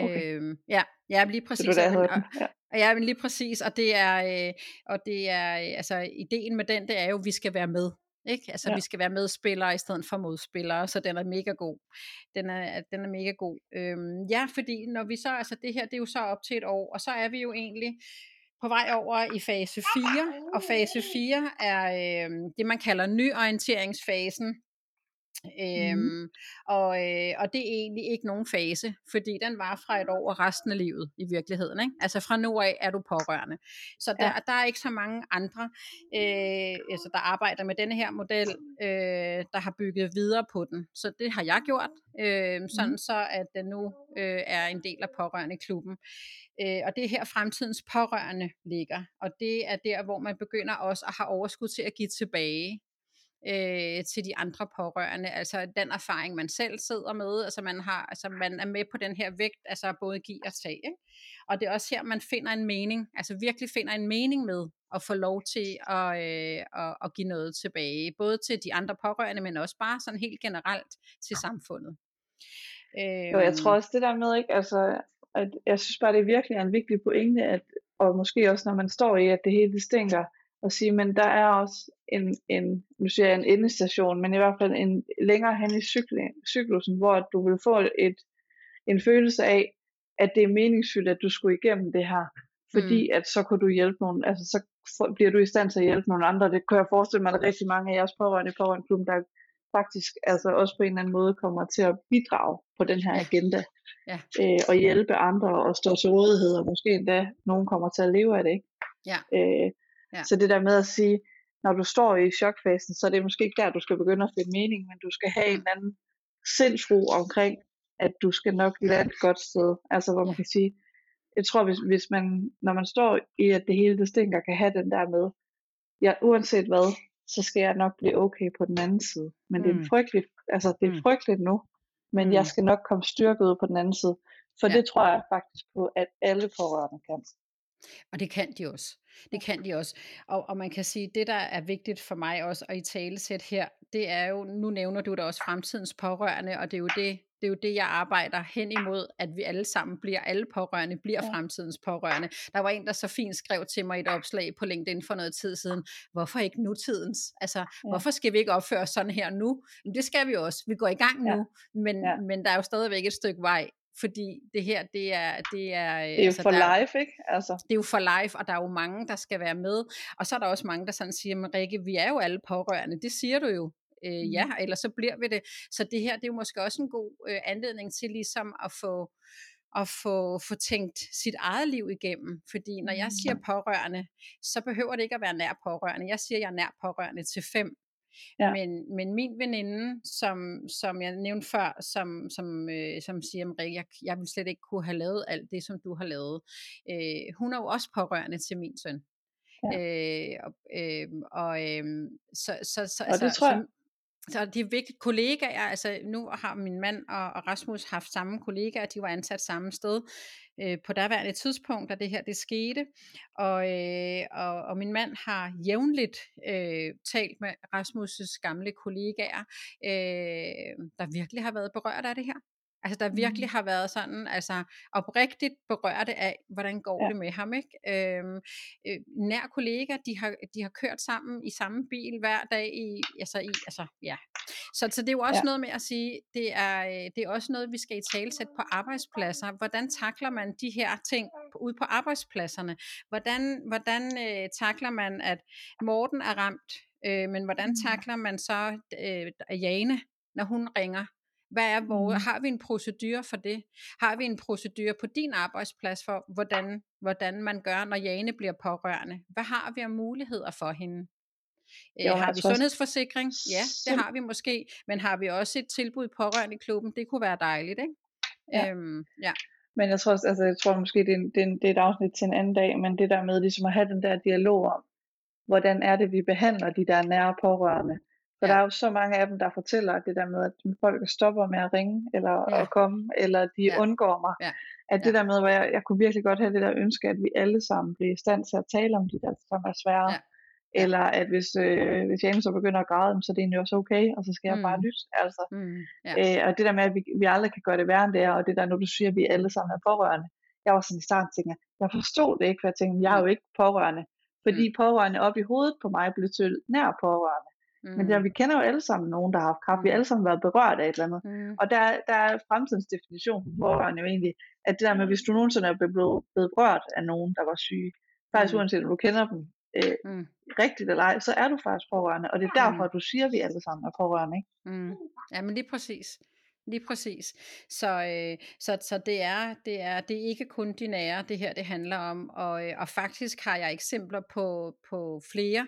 Okay. Øhm, ja, ja, lige præcis. Det er det, og, ja. ja, men lige præcis, og det er, øh, og det er, øh, altså ideen med den, det er jo, at vi skal være med. Ikke? Altså ja. vi skal være medspillere i stedet for modspillere, så den er mega god. Den er, den er mega god. Øhm, ja, fordi når vi så, altså det her, det er jo så op til et år, og så er vi jo egentlig på vej over i fase 4, og fase 4 er øh, det, man kalder nyorienteringsfasen, Øhm, mm. og, øh, og det er egentlig ikke nogen fase, fordi den var fra et år og resten af livet i virkeligheden. Ikke? Altså fra nu af er du pårørende. Så der, ja. der er ikke så mange andre, øh, altså, der arbejder med denne her model, øh, der har bygget videre på den. Så det har jeg gjort, øh, sådan mm. så at den nu øh, er en del af pårørende klubben. Øh, og det er her fremtidens pårørende ligger. Og det er der, hvor man begynder også at have overskud til at give tilbage øh, til de andre pårørende, altså den erfaring, man selv sidder med, altså man, har, altså man er med på den her vægt, altså både give og tage, ikke? og det er også her, man finder en mening, altså virkelig finder en mening med at få lov til at, øh, at, at give noget tilbage, både til de andre pårørende, men også bare sådan helt generelt til samfundet. Øh, jo, jeg tror øhm. også det der med, ikke, altså, at jeg synes bare, det er virkelig en vigtig pointe, at, og måske også når man står i, at det hele stinker, at sige, men der er også en, en nu siger jeg en endestation, men i hvert fald en længere hen i cyklen, cyklusen, hvor du vil få et, en følelse af, at det er meningsfyldt, at du skulle igennem det her. Fordi mm. at så kunne du hjælpe nogen, altså så bliver du i stand til at hjælpe nogle andre. Det kan jeg forestille mig, at rigtig mange af jeres pårørende i pårørendeklubben, der faktisk altså også på en eller anden måde kommer til at bidrage på den her agenda. Ja. Øh, og hjælpe andre og stå til rådighed, og måske endda nogen kommer til at leve af det. Ikke? Ja. Øh, Ja. Så det der med at sige, når du står i chokfasen, så er det måske ikke der, du skal begynde at finde mening, men du skal have en anden sindsro omkring, at du skal nok lade et godt sted. Altså hvor man kan sige, jeg tror, hvis, hvis man, når man står i, at det hele det stinker, kan have den der med, ja, uanset hvad, så skal jeg nok blive okay på den anden side. Men mm. det er mm. frygteligt, altså det er mm. frygteligt nu, men mm. jeg skal nok komme styrket ud på den anden side. For ja. det tror jeg faktisk på, at alle pårørende kan. Og det kan de også. Det kan de også. Og, og man kan sige, det der er vigtigt for mig også at i tale sæt her, det er jo, nu nævner du da også fremtidens pårørende, og det er jo det, det er jo det, jeg arbejder hen imod, at vi alle sammen bliver, alle pårørende bliver ja. fremtidens pårørende. Der var en, der så fint skrev til mig et opslag på LinkedIn for noget tid siden, hvorfor ikke nutidens? Altså, ja. hvorfor skal vi ikke opføre sådan her nu? Men det skal vi også. Vi går i gang nu, ja. Men, ja. men der er jo stadigvæk et stykke vej fordi det her, det er... Det er, det er altså, for der, life, ikke? Altså. Det er jo for life, og der er jo mange, der skal være med. Og så er der også mange, der sådan siger, men Rikke, vi er jo alle pårørende. Det siger du jo. Øh, ja, mm. eller så bliver vi det. Så det her, det er jo måske også en god øh, anledning til ligesom at få at få, få tænkt sit eget liv igennem. Fordi når jeg siger mm. pårørende, så behøver det ikke at være nær pårørende. Jeg siger, at jeg er nær pårørende til fem. Ja. Men, men min veninde, som, som jeg nævnte før, som, som, øh, som siger, at jeg, jeg vil slet ikke kunne have lavet alt det, som du har lavet, øh, hun er jo også pårørende til min søn. Ja. Øh, og, øh, og øh, så, så, så, og det altså, tror jeg, så det er vigtigt. Kollegaer, altså nu har min mand og, og Rasmus haft samme kollegaer, de var ansat samme sted øh, på derværende tidspunkt, da det her det skete. Og, øh, og, og min mand har jævnligt øh, talt med Rasmus' gamle kollegaer, øh, der virkelig har været berørt af det her. Altså der virkelig mm. har været sådan, altså oprigtigt berørte af, hvordan går ja. det med ham, ikke? Øhm, øh, nær kollega, de har, de har kørt sammen i samme bil hver dag i, altså i, altså ja. Så, så det er jo også ja. noget med at sige, det er, øh, det er også noget, vi skal i talsætte på arbejdspladser. Hvordan takler man de her ting ude på arbejdspladserne? Hvordan, hvordan øh, takler man, at Morten er ramt, øh, men hvordan mm. takler man så øh, Jane, når hun ringer hvad er vores, mm. har vi en procedure for det? Har vi en procedure på din arbejdsplads for, hvordan, hvordan man gør, når Jane bliver pårørende? Hvad har vi af muligheder for hende? Øh, jo, har vi sundhedsforsikring? Ja, det har vi måske. Men har vi også et tilbud pårørende i klubben? Det kunne være dejligt, ikke? Ja. Øhm, ja. Men jeg tror, altså, jeg tror måske, det er, det, er, det er et afsnit til en anden dag, men det der med ligesom at have den der dialog om, hvordan er det, vi behandler de der nære pårørende. For ja. der er jo så mange af dem, der fortæller det der med, at folk stopper med at ringe, eller ja. at komme, eller de ja. undgår mig. Ja. At det ja. der med, hvor jeg, jeg kunne virkelig godt have det der ønske, at vi alle sammen bliver i stand til at tale om de der, som er svære. Ja. Eller at hvis, øh, hvis Jane så begynder at græde, så er det egentlig også okay, og så skal jeg mm. bare lytte. Altså. Mm. Ja. Øh, og det der med, at vi, vi aldrig kan gøre det værre end det er, og det der, når du siger, at vi alle sammen er pårørende. Jeg var sådan i starten tænker, jeg forstod det ikke, for jeg tænkte, jeg er jo mm. ikke pårørende. Fordi mm. pårørende op i hovedet på mig blev til nær pårørende. Mm. Men der, vi kender jo alle sammen nogen, der har haft kræft. Vi har alle sammen været berørt af et eller andet. Mm. Og der, der er fremtidens definition på pårørende jo egentlig, at det der med, hvis du nogensinde er blevet, blevet berørt af nogen, der var syge, faktisk mm. uanset om du kender dem øh, mm. rigtigt eller ej, så er du faktisk pårørende. Og det er derfor, mm. at du siger, at vi alle sammen er pårørende. Ikke? Mm. Ja, men lige præcis. Lige præcis. Så, øh, så, så det, er, det, er, det er ikke kun de nære, det her det handler om. Og, øh, og faktisk har jeg eksempler på, på flere,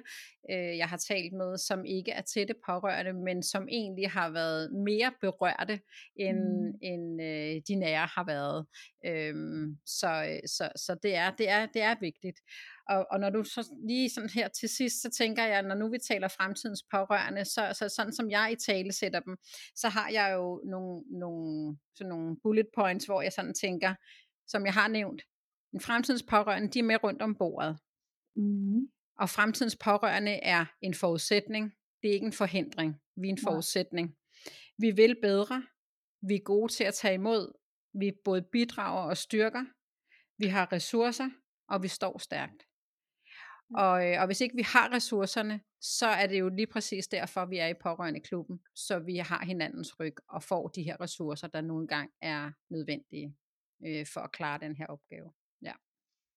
øh, jeg har talt med, som ikke er tætte pårørende, men som egentlig har været mere berørte, end, mm. end øh, de nære har været. Øhm, så så, så det, er, det, er, det er vigtigt. Og, og når du så lige sådan her til sidst, så tænker jeg, når nu vi taler fremtidens pårørende, så, så sådan som jeg i tale sætter dem, så har jeg jo nogle, nogle, sådan nogle bullet points, hvor jeg sådan tænker, som jeg har nævnt, en fremtidens pårørende, de er med rundt om bordet. Mm. Og fremtidens pårørende er en forudsætning. Det er ikke en forhindring. Vi er en forudsætning. Vi vil bedre. Vi er gode til at tage imod. Vi både bidrager og styrker. Vi har ressourcer, og vi står stærkt. Og, øh, og hvis ikke vi har ressourcerne, så er det jo lige præcis derfor, vi er i pårørende klubben, så vi har hinandens ryg og får de her ressourcer, der nogle gange er nødvendige øh, for at klare den her opgave. Ja.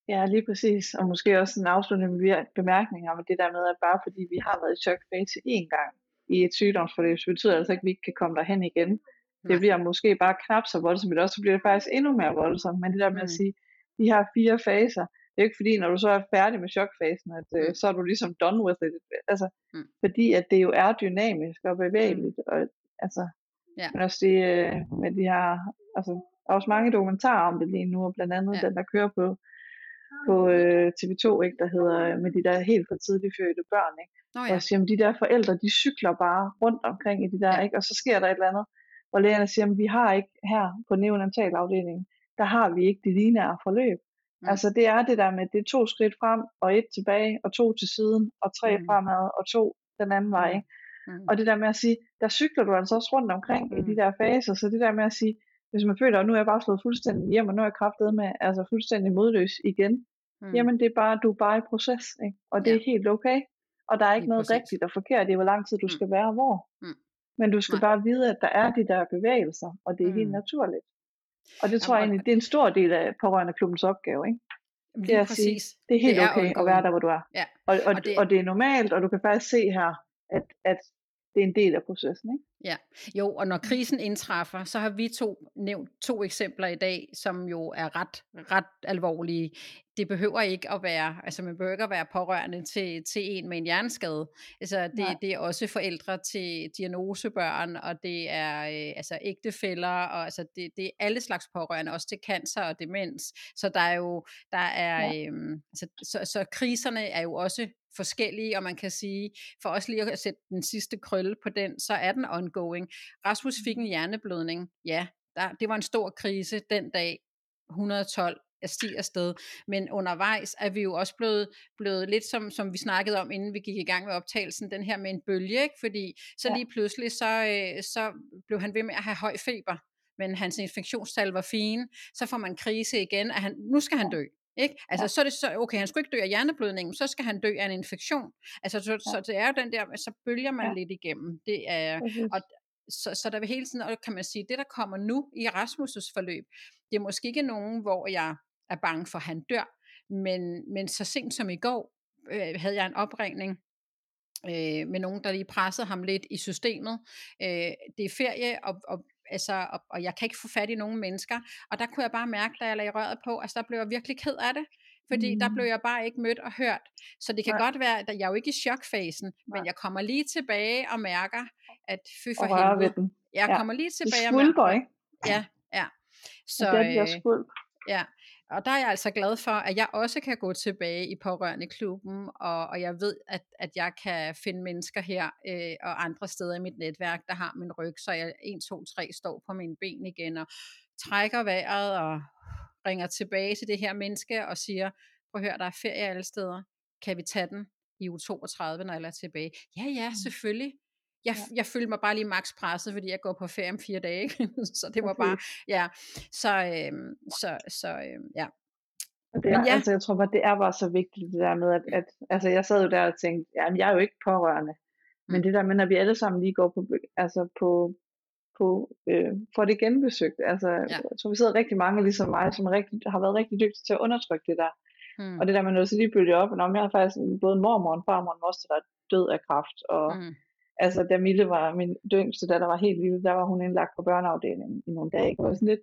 Ja, lige præcis. Og måske også en afsluttende bemærkning om det der med, at bare fordi vi har været i chokfase én gang i et sygdomsforløb, så betyder det altså ikke, at vi ikke kan komme derhen igen. Det bliver måske bare knap så voldsomt, men også så bliver det faktisk endnu mere voldsomt. Men det der med at mm. sige, de her fire faser, det er ikke fordi, når du så er færdig med chokfasen, at øh, mm. så er du ligesom done with it. Altså, mm. Fordi at det jo er dynamisk og bevægeligt. Og, altså, ja. Men også det, øh, med de her, altså, der er også mange dokumentarer om det lige nu, og blandt andet ja. den, der kører på, på øh, TV2, ikke, der hedder øh, med de der helt for tidligt fødte børn. Ikke? Oh, ja. Og siger, de der forældre, de cykler bare rundt omkring i de der, ja. ikke? og så sker der et eller andet, hvor lægerne siger, at vi har ikke her på neonatalafdelingen, der har vi ikke det lineære forløb. Mm. Altså det er det der med, det er to skridt frem, og et tilbage, og to til siden, og tre mm. fremad, og to den anden vej. Ikke? Mm. Og det der med at sige, der cykler du altså også rundt omkring mm. i de der faser, så det der med at sige, hvis man føler, at nu er jeg bare slået fuldstændig hjem, og nu er jeg kraftet med, altså fuldstændig modløs igen, mm. jamen det er bare, du er bare i proces, ikke? og det ja. er helt okay. Og der er ikke Lige noget præcis. rigtigt og forkert i, hvor lang tid du mm. skal være hvor. Mm. Men du skal Nej. bare vide, at der er de der bevægelser, og det er mm. helt naturligt. Og det tror Jamen, jeg egentlig, det er en stor del af pårørende klubbens opgave, ikke? det er, at sige, det er helt det er okay at være der, hvor du er. Ja. Og, og, og, det, og det er normalt, og du kan faktisk se her, at, at det er en del af processen. Ikke? Ja, jo, og når krisen indtræffer, så har vi to nævnt to eksempler i dag, som jo er ret, ret alvorlige. Det behøver ikke at være, altså man behøver ikke at være pårørende til, til en med en hjerneskade. Altså det, det er også forældre til diagnosebørn, og det er øh, altså ægtefæller, og altså det, det er alle slags pårørende, også til cancer og demens. Så der er jo, der er, ja. øhm, altså, så, så kriserne er jo også forskellige, og man kan sige, for os lige at sætte den sidste krølle på den, så er den ongoing. Rasmus fik en mm. hjerneblødning, ja, der, det var en stor krise den dag, 112 er stiger afsted, men undervejs er vi jo også blevet, blevet lidt som, som vi snakkede om, inden vi gik i gang med optagelsen, den her med en bølge, ikke? fordi så lige pludselig, så, øh, så blev han ved med at have høj feber, men hans infektionstal var fine, så får man krise igen, at han, nu skal han dø. Ikke? Altså, ja. så er det så, okay, han skulle ikke dø af hjerneblødningen, så skal han dø af en infektion. Altså, så, ja. så det er jo den der, så bølger man ja. lidt igennem. Det er, og, så, så der vil hele tiden, og kan man sige, det der kommer nu i Rasmus' forløb, det er måske ikke nogen, hvor jeg er bange for, at han dør, men, men så sent som i går, øh, havde jeg en opringning øh, med nogen, der lige pressede ham lidt i systemet. Øh, det er ferie, og, og altså, og, og jeg kan ikke få fat i nogen mennesker, og der kunne jeg bare mærke, da jeg lagde røret på, altså der blev jeg virkelig ked af det, fordi mm. der blev jeg bare ikke mødt og hørt. Så det kan Nej. godt være, at jeg er jo ikke i chokfasen, Nej. men jeg kommer lige tilbage og mærker, at fy for og helvede. Den. Jeg ja. kommer lige tilbage og mærker. Ikke? Ja, ja. Så, det er øh, ja, og der er jeg altså glad for, at jeg også kan gå tilbage i pårørende klubben, og, og jeg ved, at, at jeg kan finde mennesker her øh, og andre steder i mit netværk, der har min ryg, så jeg 1, 2, 3 står på mine ben igen, og trækker vejret og ringer tilbage til det her menneske og siger, prøv at høre, der er ferie alle steder, kan vi tage den i uge 32, når jeg er tilbage? Ja, ja, mm. selvfølgelig. Jeg, ja. jeg følte mig bare lige max presset, fordi jeg går på ferie om fire dage, ikke? [LAUGHS] så det var okay. bare, ja, så, øhm, så, så øhm, ja. Det er, ja. altså, jeg tror bare, det er bare så vigtigt det der med, at, at altså, jeg sad jo der og tænkte, ja, jeg er jo ikke pårørende, mm. men det der med, når vi alle sammen lige går på, altså på, på øh, for det genbesøgt, altså, ja. jeg tror, vi sidder rigtig mange ligesom mig, som rigtig, har været rigtig dygtige til at undertrykke det der. Mm. Og det der med, når så lige bølger op, og jeg har faktisk både en mormor og en farmor og en moster, der er død af kraft, og mm altså da Mille var, min yngste datter var helt lille, der var hun indlagt på børneafdelingen i nogle dage. Og sådan lidt,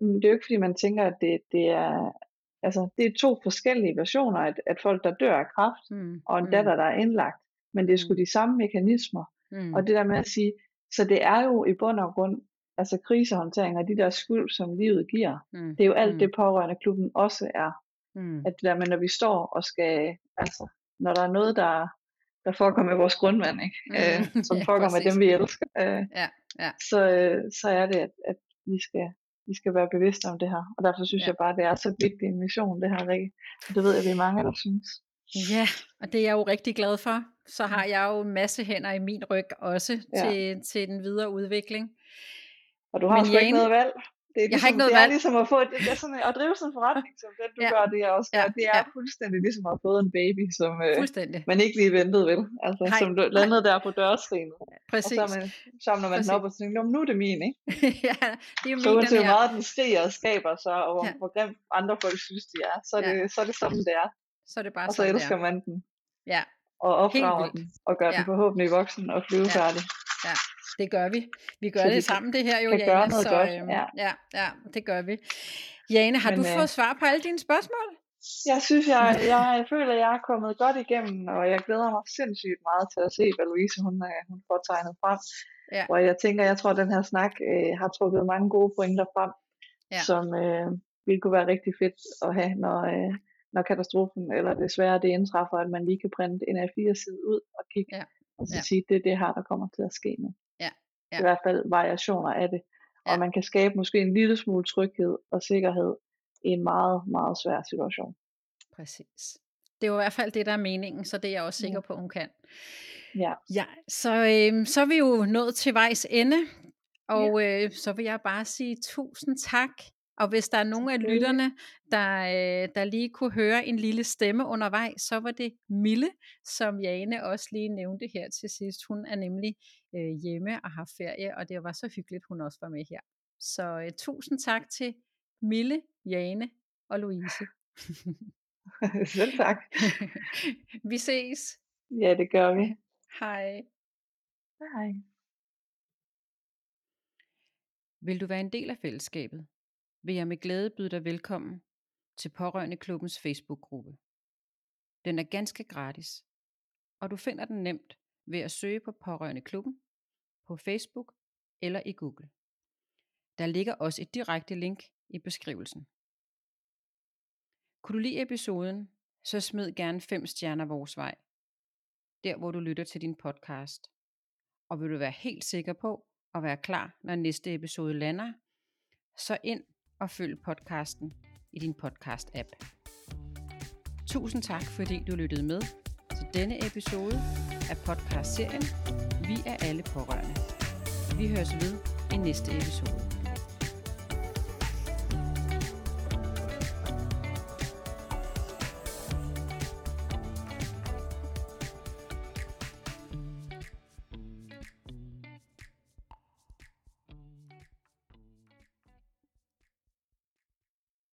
det er jo ikke fordi man tænker, at det, det er, altså det er to forskellige versioner, at, at folk der dør af kræft, mm. og en mm. datter der er indlagt, men det er sgu mm. de samme mekanismer. Mm. Og det der med at sige, så det er jo i bund og grund, altså krisehåndtering og de der skuld, som livet giver, mm. det er jo alt mm. det pårørende klubben også er. Mm. At det der med, når vi står og skal, altså, når der er noget, der der foregår med vores grundvand, ikke? Mm, øh, som [LAUGHS] ja, foregår med dem, vi elsker. Øh, ja, ja. Så, øh, så er det, at, at vi, skal, vi skal være bevidste om det her. Og derfor synes ja. jeg bare, det er så vigtig en mission, det her, Rikke. Det ved jeg, vi er mange, der synes. Ja, og det er jeg jo rigtig glad for. Så har jeg jo masse hænder i min ryg også ja. til, til den videre udvikling. Og du har Men sgu ikke noget valg. Det er, ligesom, jeg har ligesom, ikke noget det er valg. ligesom at få det, det er sådan, at drive sådan en forretning, som den du ja. gør, det er også ja. det er ja. fuldstændig ligesom at få en baby, som øh, man ikke lige ventede vel. Altså, Hej. som landede der på dørskrinet. Præcis. Og så man, samler man Præcis. den op og tænker, nu er det min, ikke? [LAUGHS] ja, det er jo min, så uanset hvor meget den skriger og skaber sig, og hvor, ja. hvor grimt andre folk synes, de er, så er, det, ja. så er det sådan, det er. Så er det bare og så elsker man den. Ja. Og opdrager den, og gør ja. den forhåbentlig voksen og flyvefærdig. Ja. Ja, det gør vi. Vi gør så det sammen, det her jo, Jane. Gøre noget så, godt. Øhm, ja. ja, ja, det gør vi. Jane, har Men, du fået øh, svar på alle dine spørgsmål? Jeg synes, jeg, [LAUGHS] jeg føler, at jeg er kommet godt igennem, og jeg glæder mig sindssygt meget til at se, hvad Louise hun, øh, hun får tegnet frem. Ja. Og jeg tænker, jeg tror, at den her snak øh, har trukket mange gode pointer frem, ja. som øh, ville kunne være rigtig fedt at have, når, øh, når katastrofen eller desværre det indtræffer, at man lige kan printe en A4-side ud og kigge ja og så ja. sige, det er det her, der kommer til at ske nu. Ja, ja. i hvert fald variationer af det. Og Ja. man kan skabe måske en lille smule tryghed og sikkerhed i en meget, meget svær situation. Præcis. Det er jo i hvert fald det, der er meningen, så det er jeg også sikker Ja. på, hun kan. Ja. Ja, så, øh, så er vi jo nået til vejs ende, og øh, så vil jeg bare sige tusind tak. Og hvis der er nogen af lytterne, der, øh, der lige kunne høre en lille stemme undervejs, så var det Mille, som Jane også lige nævnte her til sidst. Hun er nemlig øh, hjemme og har ferie, og det var så hyggeligt, hun også var med her. Så øh, tusind tak til Mille, Jane og Louise. [LAUGHS] Selv tak. [LAUGHS] vi ses. Ja, det gør vi. Hej. Hej. Vil du være en del af fællesskabet, vil jeg med glæde byde dig velkommen til Pårørende Klubbens Facebook-gruppe. Den er ganske gratis, og du finder den nemt ved at søge på Pårørende Klubben på Facebook eller i Google. Der ligger også et direkte link i beskrivelsen. Kunne du lide episoden, så smid gerne 5 stjerner vores vej, der hvor du lytter til din podcast. Og vil du være helt sikker på at være klar, når næste episode lander, så ind og følg podcasten i din podcast-app. Tusind tak, fordi du lyttede med til denne episode af podcastserien Vi er alle pårørende. Vi høres ved i næste episode.